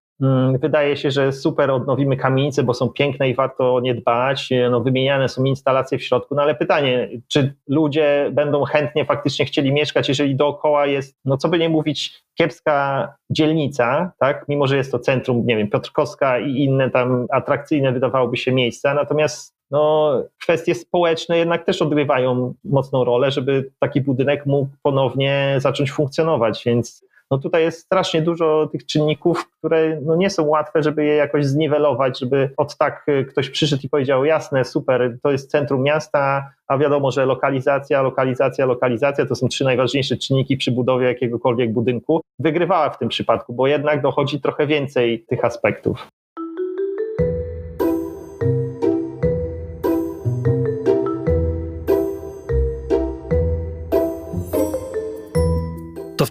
wydaje się, że super odnowimy kamienice, bo są piękne i warto nie dbać. No, wymieniane są instalacje w środku, no ale pytanie, czy ludzie będą chętnie faktycznie chcieli mieszkać, jeżeli dookoła jest, no co by nie mówić, kiepska dzielnica, tak? Mimo, że jest to centrum, nie wiem, Piotrkowska i inne tam atrakcyjne wydawałoby się miejsca, natomiast no, kwestie społeczne jednak też odgrywają mocną rolę, żeby taki budynek mógł ponownie zacząć funkcjonować, więc no tutaj jest strasznie dużo tych czynników, które no nie są łatwe, żeby je jakoś zniwelować, żeby od tak y, ktoś przyszedł i powiedział, jasne, super, to jest centrum miasta, a wiadomo, że lokalizacja, lokalizacja, lokalizacja to są trzy najważniejsze czynniki przy budowie jakiegokolwiek budynku, wygrywała w tym przypadku, bo jednak dochodzi trochę więcej tych aspektów.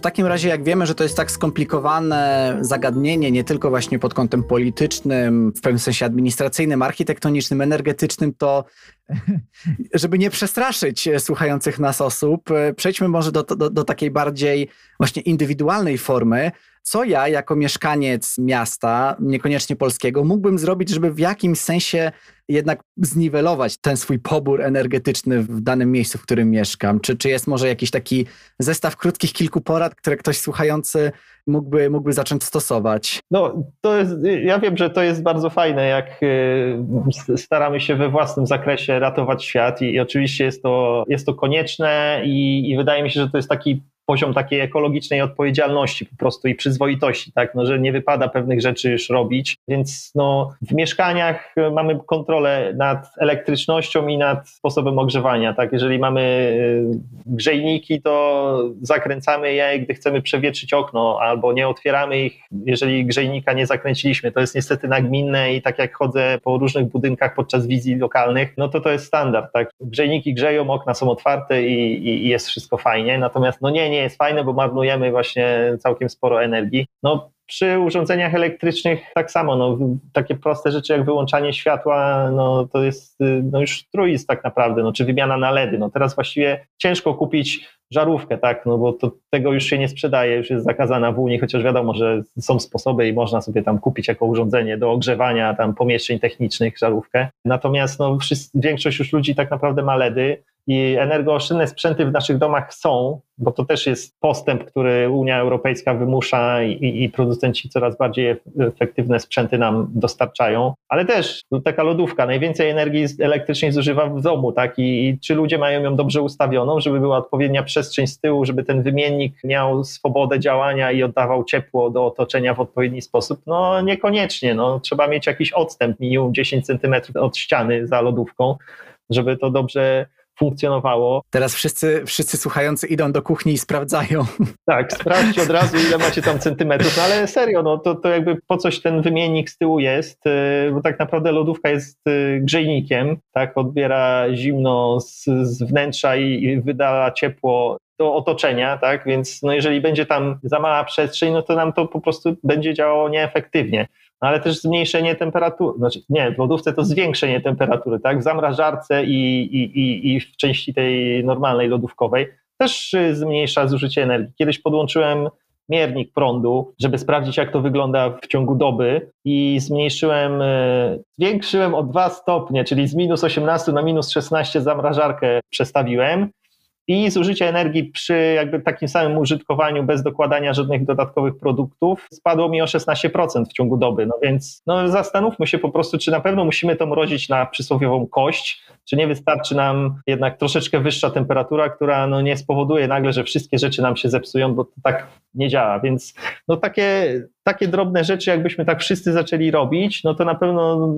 W takim razie, jak wiemy, że to jest tak skomplikowane zagadnienie, nie tylko właśnie pod kątem politycznym, w pewnym sensie administracyjnym, architektonicznym, energetycznym, to żeby nie przestraszyć słuchających nas osób, przejdźmy może do, do, do takiej bardziej właśnie indywidualnej formy. Co ja, jako mieszkaniec miasta, niekoniecznie polskiego, mógłbym zrobić, żeby w jakimś sensie jednak zniwelować ten swój pobór energetyczny w danym miejscu, w którym mieszkam? Czy, czy jest może jakiś taki zestaw krótkich kilku porad, które ktoś słuchający mógłby, mógłby zacząć stosować? No, to jest, ja wiem, że to jest bardzo fajne, jak y, staramy się we własnym zakresie ratować świat i, i oczywiście jest to, jest to konieczne i, i wydaje mi się, że to jest taki poziom takiej ekologicznej odpowiedzialności po prostu i przyzwoitości, tak, no, że nie wypada pewnych rzeczy już robić, więc no, w mieszkaniach mamy kontrolę nad elektrycznością i nad sposobem ogrzewania, tak, jeżeli mamy y, grzejniki, to zakręcamy je, gdy chcemy przewietrzyć okno, albo nie otwieramy ich, jeżeli grzejnika nie zakręciliśmy, to jest niestety nagminne i tak jak chodzę po różnych budynkach podczas wizji lokalnych, no to to jest standard, tak, grzejniki grzeją, okna są otwarte i, i, i jest wszystko fajnie, natomiast no nie, nie jest fajne, bo marnujemy właśnie całkiem sporo energii. No, przy urządzeniach elektrycznych tak samo, no, takie proste rzeczy jak wyłączanie światła, no, to jest no, już truizm tak naprawdę, no, czy wymiana na LEDy. No, teraz właściwie ciężko kupić żarówkę, tak, no bo to, tego już się nie sprzedaje, już jest zakazana w Unii, chociaż wiadomo, że są sposoby i można sobie tam kupić jako urządzenie do ogrzewania tam pomieszczeń technicznych żarówkę. Natomiast no, wszyscy, większość już ludzi tak naprawdę ma LEDy, i energooszczędne sprzęty w naszych domach są, bo to też jest postęp, który Unia Europejska wymusza i, i producenci coraz bardziej efektywne sprzęty nam dostarczają, ale też no, taka lodówka najwięcej energii elektrycznej zużywa w domu, tak? I, I czy ludzie mają ją dobrze ustawioną, żeby była odpowiednia przestrzeń z tyłu, żeby ten wymiennik miał swobodę działania i oddawał ciepło do otoczenia w odpowiedni sposób? No niekoniecznie, no, trzeba mieć jakiś odstęp, minimum 10 centymetrów od ściany za lodówką, żeby to dobrze funkcjonowało. Teraz wszyscy, wszyscy słuchający idą do kuchni i sprawdzają. Tak, sprawdźcie od razu, ile macie tam centymetrów, no ale serio, no to, to jakby po coś ten wymiennik z tyłu jest, y, bo tak naprawdę lodówka jest y, grzejnikiem, tak, odbiera zimno z, z wnętrza i, i wyda ciepło do otoczenia, tak, więc no jeżeli będzie tam za mała przestrzeń, no to nam to po prostu będzie działało nieefektywnie. No ale też zmniejszenie temperatury, znaczy nie, w lodówce to zwiększenie temperatury, tak? W zamrażarce i, i, i, i w części tej normalnej lodówkowej też y, zmniejsza zużycie energii. Kiedyś podłączyłem miernik prądu, żeby sprawdzić, jak to wygląda w ciągu doby i zmniejszyłem, y, zwiększyłem o 2 stopnie, czyli z minus 18 na minus 16 zamrażarkę przestawiłem i zużycie energii przy jakby takim samym użytkowaniu bez dokładania żadnych dodatkowych produktów spadło mi o 16% w ciągu doby. No więc no zastanówmy się po prostu, czy na pewno musimy to mrozić na przysłowiową kość, czy nie wystarczy nam jednak troszeczkę wyższa temperatura, która no nie spowoduje nagle, że wszystkie rzeczy nam się zepsują, bo to tak nie działa. Więc no takie, takie drobne rzeczy, jakbyśmy tak wszyscy zaczęli robić, no to na pewno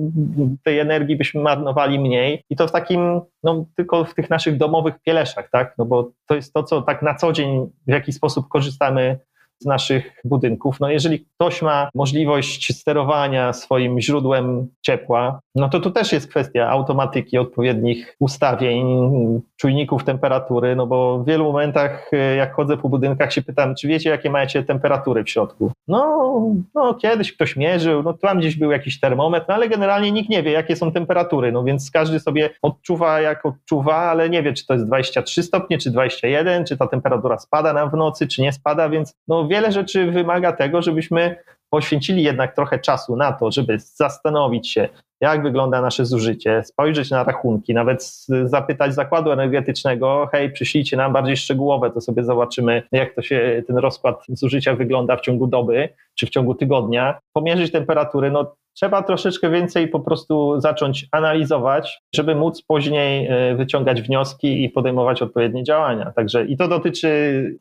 tej energii byśmy marnowali mniej i to w takim, no tylko w tych naszych domowych pieleszach, tak? No bo to jest to, co tak na co dzień w jakiś sposób korzystamy naszych budynków. No jeżeli ktoś ma możliwość sterowania swoim źródłem ciepła, no to to też jest kwestia automatyki, odpowiednich ustawień, czujników temperatury, no bo w wielu momentach, e, jak chodzę po budynkach, się pytam, czy wiecie, jakie macie temperatury w środku? No, no kiedyś ktoś mierzył, no tam gdzieś był jakiś termometr, no ale generalnie nikt nie wie, jakie są temperatury, no więc każdy sobie odczuwa, jak odczuwa, ale nie wie, czy to jest 23 stopnie, czy 21, czy ta temperatura spada nam w nocy, czy nie spada, więc no wiele rzeczy wymaga tego, żebyśmy poświęcili jednak trochę czasu na to, żeby zastanowić się, jak wygląda nasze zużycie, spojrzeć na rachunki, nawet zapytać zakładu energetycznego, hej, przyślijcie nam bardziej szczegółowe, to sobie zobaczymy, jak to się ten rozkład zużycia wygląda w ciągu doby czy w ciągu tygodnia, pomierzyć temperatury, no trzeba troszeczkę więcej po prostu zacząć analizować, żeby móc później e, wyciągać wnioski i podejmować odpowiednie działania. Także i to dotyczy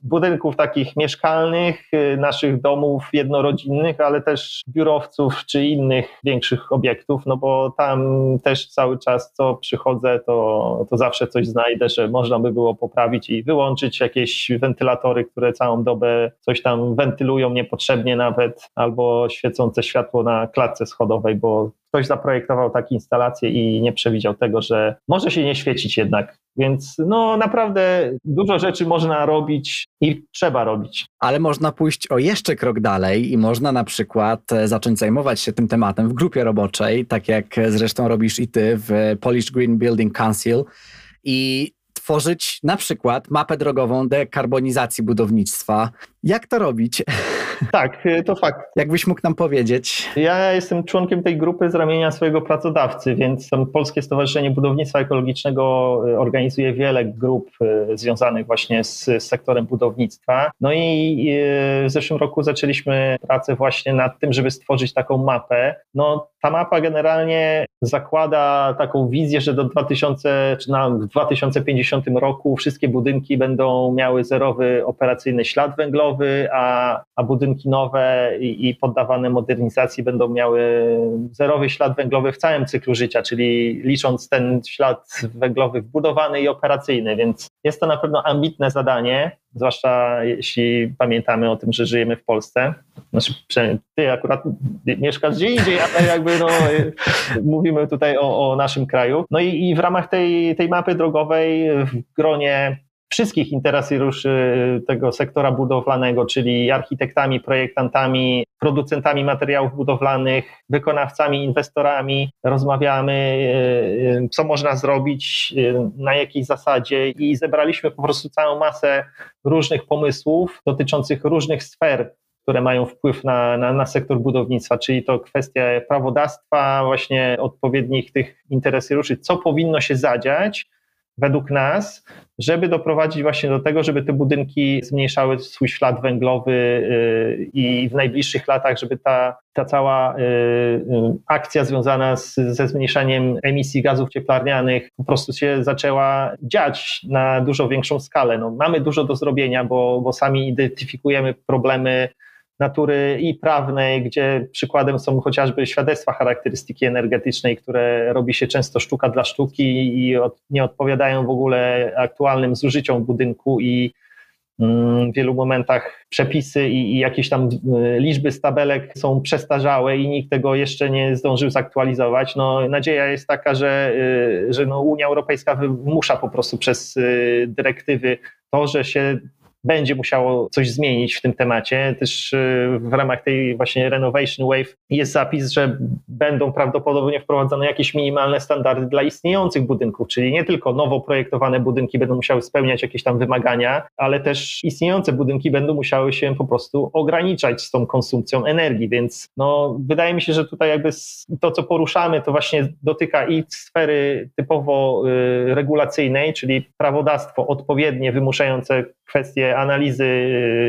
budynków takich mieszkalnych, e, naszych domów jednorodzinnych, ale też biurowców czy innych większych obiektów, no bo tam też cały czas co przychodzę, to, to zawsze coś znajdę, że można by było poprawić i wyłączyć jakieś wentylatory, które całą dobę coś tam wentylują niepotrzebnie nawet, albo świecące światło na klatce schodowej samochodowej, bo ktoś zaprojektował takie instalacje i nie przewidział tego, że może się nie świecić jednak. Więc no naprawdę dużo rzeczy można robić i trzeba robić. Ale można pójść o jeszcze krok dalej i można na przykład e, zacząć zajmować się tym tematem w grupie roboczej, tak jak zresztą robisz i ty w Polish Green Building Council. I tworzyć na przykład mapę drogową dekarbonizacji budownictwa. Jak to robić? Tak, y, to fakt. Jakbyś mógł nam powiedzieć? Ja jestem członkiem tej grupy z ramienia swojego pracodawcy, więc Polskie Stowarzyszenie Budownictwa Ekologicznego y, organizuje wiele grup y, związanych właśnie z sektorem budownictwa. No i w zeszłym roku zaczęliśmy pracę właśnie nad tym, żeby stworzyć taką mapę. No ta mapa generalnie zakłada taką wizję, że do 2000, czy na 2050 roku wszystkie budynki będą miały zerowy operacyjny ślad węglowy, a, a budynki nowe i, i poddawane modernizacji będą miały zerowy ślad węglowy w całym cyklu życia, czyli licząc ten ślad węglowy wbudowany i operacyjny, więc jest to na pewno ambitne zadanie, zwłaszcza jeśli pamiętamy o tym, że żyjemy w Polsce. Znaczy, ty akurat mieszkasz gdzie indziej, ale jakby no, mówimy tutaj o, o naszym kraju. No i, i w ramach tej, tej mapy drogowej w gronie wszystkich interesariuszy tego sektora budowlanego, czyli architektami, projektantami, producentami materiałów budowlanych, wykonawcami, inwestorami. Rozmawiamy, e, co można zrobić, na jakiej zasadzie i zebraliśmy po prostu całą masę różnych pomysłów dotyczących różnych sfer które mają wpływ na, na, na, sektor budownictwa, czyli to kwestia prawodawstwa, właśnie odpowiednich tych interesariuszy, co powinno się zadziać, według nas, żeby doprowadzić właśnie do tego, żeby te budynki zmniejszały swój ślad węglowy y, i w najbliższych latach, żeby ta, ta cała y, y, akcja związana z, ze zmniejszaniem emisji gazów cieplarnianych po prostu się zaczęła dziać na dużo większą skalę. No, mamy dużo do zrobienia, bo, bo sami identyfikujemy problemy natury i prawnej, gdzie przykładem są chociażby świadectwa charakterystyki energetycznej, które robi się często sztuka dla sztuki i od, nie odpowiadają w ogóle aktualnym zużyciom budynku i mm, w wielu momentach przepisy i, i, jakieś tam y, liczby z tabelek są przestarzałe i nikt tego jeszcze nie zdążył zaktualizować. No, nadzieja jest taka, że, y, że no Unia Europejska wymusza po prostu przez y, dyrektywy to, że się będzie musiało coś zmienić w tym temacie. Też y, w ramach tej właśnie Renovation Wave jest zapis, że będą prawdopodobnie wprowadzone jakieś minimalne standardy dla istniejących budynków, czyli nie tylko nowo projektowane budynki będą musiały spełniać jakieś tam wymagania, ale też istniejące budynki będą musiały się po prostu ograniczać z tą konsumpcją energii, więc no, wydaje mi się, że tutaj jakby to, co poruszamy, to właśnie dotyka i sfery typowo y, regulacyjnej, czyli prawodawstwo odpowiednie wymuszające kwestie analizy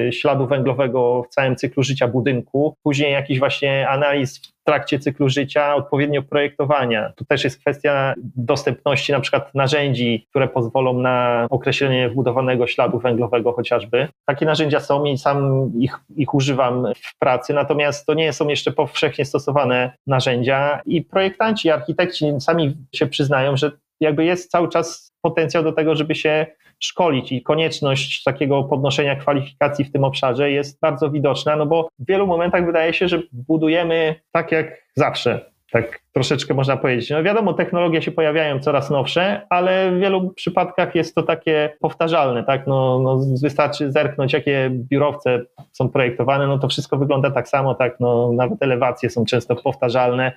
y, śladu węglowego w całym cyklu życia budynku, później jakiś właśnie analiz w trakcie cyklu życia, odpowiednio projektowania. Tu też jest kwestia dostępności na przykład narzędzi, które pozwolą na określenie wbudowanego śladu węglowego chociażby. Takie narzędzia są i sam ich, ich używam w pracy, natomiast to nie są jeszcze powszechnie stosowane narzędzia i projektanci, architekci sami się przyznają, że jakby jest cały czas potencjał do tego, żeby się szkolić i konieczność takiego podnoszenia kwalifikacji w tym obszarze jest bardzo widoczna, no bo w wielu momentach wydaje się, że budujemy tak jak zawsze. Tak troszeczkę można powiedzieć. No wiadomo, technologie się pojawiają coraz nowsze, ale w wielu przypadkach jest to takie powtarzalne, tak? No, no wystarczy zerknąć, jakie biurowce są projektowane, no to wszystko wygląda tak samo, tak? No, nawet elewacje są często powtarzalne.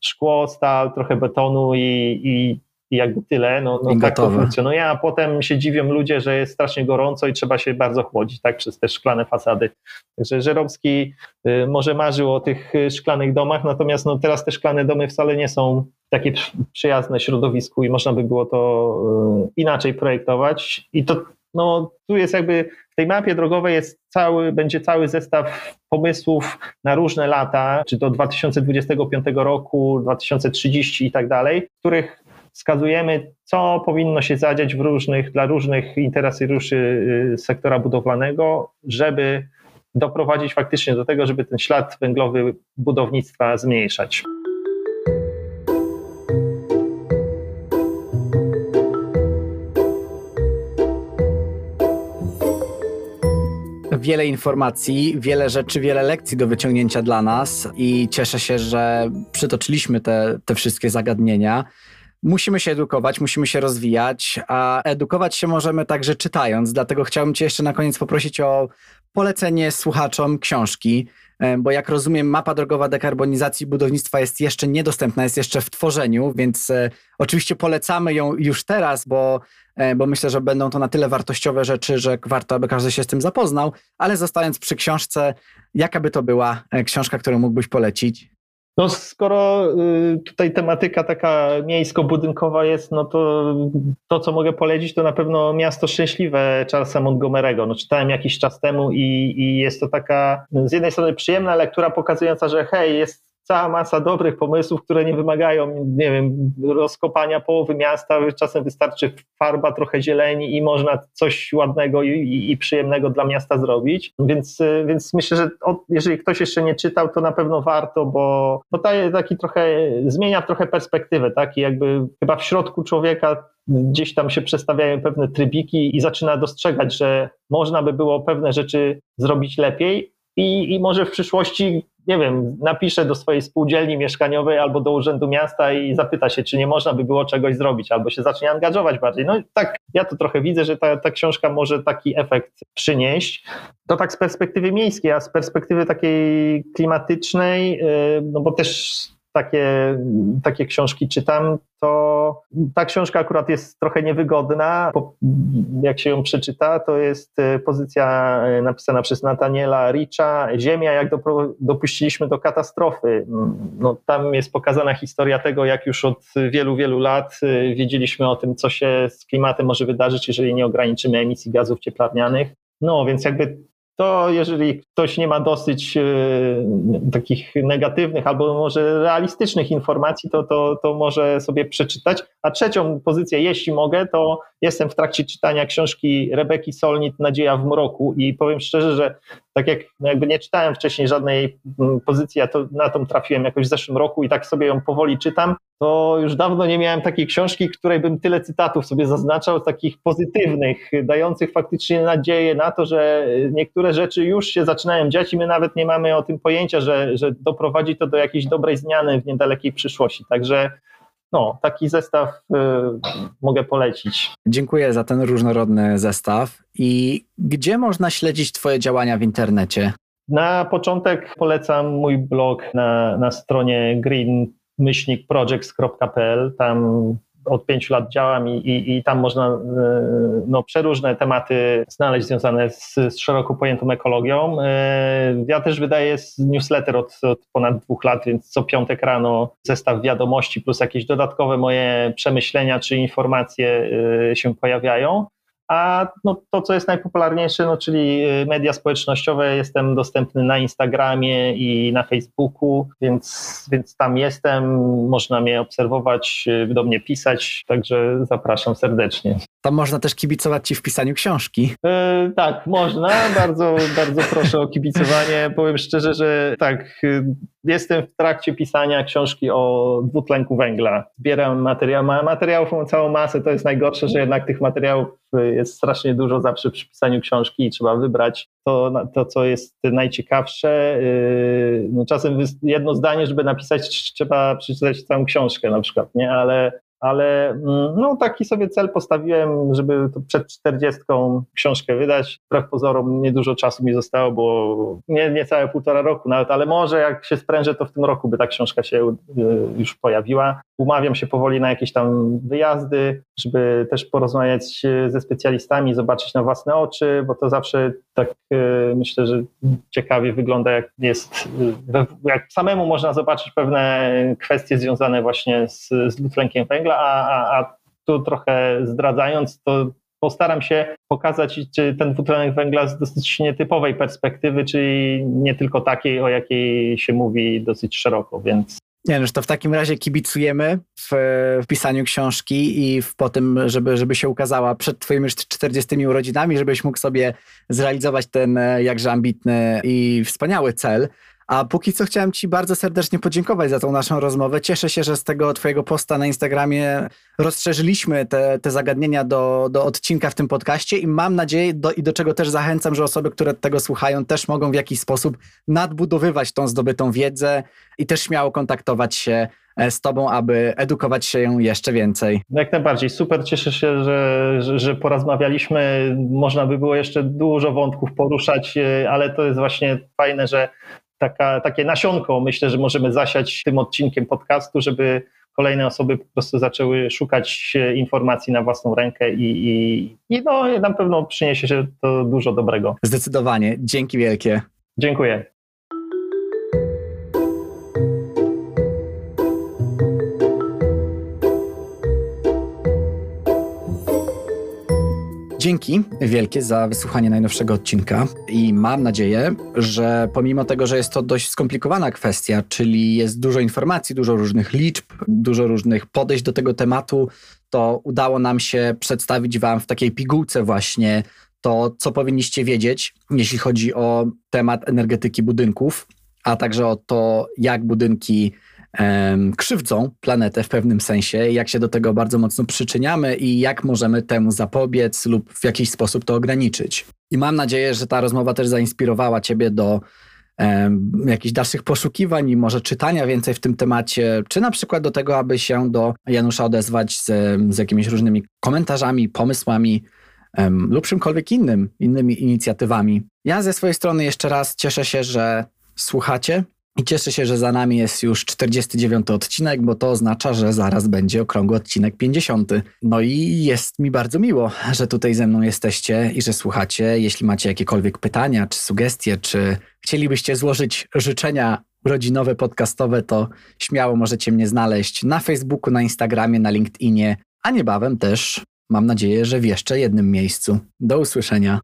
Szkło, stal, trochę betonu i, i i jakby tyle, no, no tak to funkcjonuje, a potem się dziwią ludzie, że jest strasznie gorąco i trzeba się bardzo chłodzić, tak, przez te szklane fasady. Także Żeromski y, może marzył o tych y, szklanych domach, natomiast no, teraz te szklane domy wcale nie są takie przyjazne środowisku i można by było to y, inaczej projektować. I to no, tu jest jakby w tej mapie drogowej jest cały, będzie cały zestaw pomysłów na różne lata, czy do 2025 roku, 2030 i tak dalej, których wskazujemy, co powinno się zadziać w różnych, dla różnych interesariuszy y, sektora budowlanego, żeby doprowadzić faktycznie do tego, żeby ten ślad węglowy budownictwa zmniejszać. wiele informacji, wiele rzeczy, wiele lekcji do wyciągnięcia dla nas i cieszę się, że przytoczyliśmy te, te wszystkie zagadnienia. Musimy się edukować, musimy się rozwijać, a edukować się możemy także czytając. Dlatego chciałbym Cię jeszcze na koniec poprosić o polecenie słuchaczom książki, e, bo jak rozumiem, mapa drogowa dekarbonizacji budownictwa jest jeszcze niedostępna, jest jeszcze w tworzeniu, więc e, oczywiście polecamy ją już teraz, bo, e, bo myślę, że będą to na tyle wartościowe rzeczy, że warto, aby każdy się z tym zapoznał. Ale zostając przy książce, jaka by to była książka, którą mógłbyś polecić? No skoro y, tutaj tematyka taka miejsko-budynkowa jest, no to to, co mogę polecić, to na pewno Miasto Szczęśliwe Charlesa Montgomery'ego. No czytałem jakiś czas temu i, i jest to taka z jednej strony przyjemna lektura pokazująca, że hej, jest cała masa dobrych pomysłów, które nie wymagają, nie wiem, rozkopania połowy miasta. Czasem wystarczy farba, trochę zieleni i można coś ładnego i, i, i przyjemnego dla miasta zrobić. Więc, więc myślę, że od, jeżeli ktoś jeszcze nie czytał, to na pewno warto, bo, bo taki trochę zmienia trochę perspektywę, tak? I jakby chyba w środku człowieka gdzieś tam się przestawiają pewne trybiki i zaczyna dostrzegać, że można by było pewne rzeczy zrobić lepiej, i, i może w przyszłości nie wiem, napisze do swojej spółdzielni mieszkaniowej albo do urzędu miasta i zapyta się, czy nie można by było czegoś zrobić, albo się zacznie angażować bardziej. No tak, ja to trochę widzę, że ta, ta książka może taki efekt przynieść. To tak z perspektywy miejskiej, a z perspektywy takiej klimatycznej, y, no bo też takie, takie książki czytam, to ta książka akurat jest trochę niewygodna. Jak się ją przeczyta, to jest e, pozycja e, napisana przez Nataniela Richa, Ziemia, jak dopuściliśmy do katastrofy. No, tam jest pokazana historia tego, jak już od wielu, wielu lat e, wiedzieliśmy o tym, co się z klimatem może wydarzyć, jeżeli nie ograniczymy emisji gazów cieplarnianych. No, więc jakby to jeżeli ktoś nie ma dosyć e, takich negatywnych albo może realistycznych informacji, to, to, to może sobie przeczytać. A trzecią pozycję, jeśli mogę, to jestem w trakcie czytania książki Rebeki Solnit Nadzieja w mroku i powiem szczerze, że tak jak no jakby nie czytałem wcześniej żadnej mm, pozycji, a to na tą trafiłem jakoś w zeszłym roku i tak sobie ją powoli czytam, to już dawno nie miałem takiej książki, której bym tyle cytatów sobie zaznaczał, takich pozytywnych, dających faktycznie nadzieję na to, że niektóre rzeczy już się zaczynają dziać i my nawet nie mamy o tym pojęcia, że, że doprowadzi to do jakiejś dobrej zmiany w niedalekiej przyszłości. Także no, taki zestaw y, mogę polecić. Dziękuję za ten różnorodny zestaw. I gdzie można śledzić Twoje działania w internecie? Na początek polecam mój blog na, na stronie green-projects.pl. Tam od pięciu lat działam i, i, i, tam można e, no, przeróżne tematy znaleźć związane z, z szeroko pojętą ekologią. E, ja też wydaję newsletter od, od, ponad dwóch lat, więc co piątek rano zestaw wiadomości plus jakieś dodatkowe moje przemyślenia czy informacje e, się pojawiają. A no, to, co jest najpopularniejsze, no, czyli y, media społecznościowe, jestem dostępny na Instagramie i na Facebooku, więc, więc tam jestem, można mnie obserwować, y, do mnie pisać, także zapraszam serdecznie. Tam można też kibicować Ci w pisaniu książki. Yy, tak, można, bardzo, bardzo proszę o kibicowanie. Powiem szczerze, że tak, jestem w trakcie pisania książki o dwutlenku węgla. Zbieram materiał, materiałów mam całą masę, to jest najgorsze, że jednak tych materiałów jest strasznie dużo zawsze przy pisaniu książki i trzeba wybrać to, to co jest najciekawsze. Yy, no czasem jedno zdanie, żeby napisać, trzeba przeczytać całą książkę na przykład, nie? Ale ale mm, no, taki sobie cel postawiłem, żeby przed czterdziestką książkę wydać. Wbrew pozorom niedużo czasu mi zostało, bo nie, niecałe półtora roku nawet, ale może jak się sprężę, to w tym roku by ta książka się y, już pojawiła. Umawiam się powoli na jakieś tam wyjazdy, żeby też porozmawiać ze specjalistami, zobaczyć na własne oczy, bo to zawsze tak y, myślę, że ciekawie wygląda, jak jest, y, jak samemu można zobaczyć pewne kwestie związane właśnie z, z dwutlenkiem węgla, a, a, a tu trochę zdradzając, to postaram się pokazać ten dwutlenek węgla z dosyć nietypowej perspektywy, czyli nie tylko takiej, o jakiej się mówi dosyć szeroko, więc nie, no, to w takim razie kibicujemy w, w, pisaniu książki i w, po tym, żeby, żeby się ukazała przed twoimi 40 urodzinami, żebyś mógł sobie zrealizować ten e, jakże ambitny i wspaniały cel. A póki co chciałem Ci bardzo serdecznie podziękować za tą naszą rozmowę. Cieszę się, że z tego Twojego posta na Instagramie rozszerzyliśmy te, te zagadnienia do, do odcinka w tym podcaście i mam nadzieję, do, i do czego też zachęcam, że osoby, które tego słuchają, też mogą w jakiś sposób nadbudowywać tą zdobytą wiedzę i też śmiało kontaktować się e, z Tobą, aby edukować się jeszcze więcej. Jak najbardziej. Super, cieszę się, że, że, że porozmawialiśmy. Można by było jeszcze dużo wątków poruszać, e, ale to jest właśnie fajne, że taka, takie nasionko myślę, że możemy zasiać tym odcinkiem podcastu, żeby kolejne osoby po prostu zaczęły szukać informacji na własną rękę i, i, i no, na pewno przyniesie się to dużo dobrego. Zdecydowanie. Dzięki wielkie. Dziękuję. Dzięki wielkie za wysłuchanie najnowszego odcinka i mam nadzieję, że pomimo tego, że jest to dość skomplikowana kwestia, czyli jest dużo informacji, dużo różnych liczb, dużo różnych podejść do tego tematu, to udało nam się przedstawić Wam w takiej pigułce właśnie to, co powinniście wiedzieć, jeśli chodzi o temat energetyki budynków, a także o to, jak budynki krzywdzą planetę w pewnym sensie, jak się do tego bardzo mocno przyczyniamy i jak możemy temu zapobiec lub w jakiś sposób to ograniczyć. I mam nadzieję, że ta rozmowa też zainspirowała Ciebie do jakichś dalszych poszukiwań i może czytania więcej w tym temacie, czy na przykład do tego, aby się do Janusza odezwać z, z jakimiś różnymi komentarzami, pomysłami lub czymkolwiek innym, innymi inicjatywami. Ja ze swojej strony jeszcze raz cieszę się, że słuchacie I cieszę się, że za nami jest już 49 odcinek, bo to oznacza, że zaraz będzie okrągły odcinek 50. No i jest mi bardzo miło, że tutaj ze mną jesteście i że słuchacie. Jeśli macie jakiekolwiek pytania, czy sugestie, czy chcielibyście złożyć życzenia rodzinowe, podcastowe, to śmiało możecie mnie znaleźć na Facebooku, na Instagramie, na LinkedInie, a niebawem też mam nadzieję, że w jeszcze jednym miejscu. Do usłyszenia.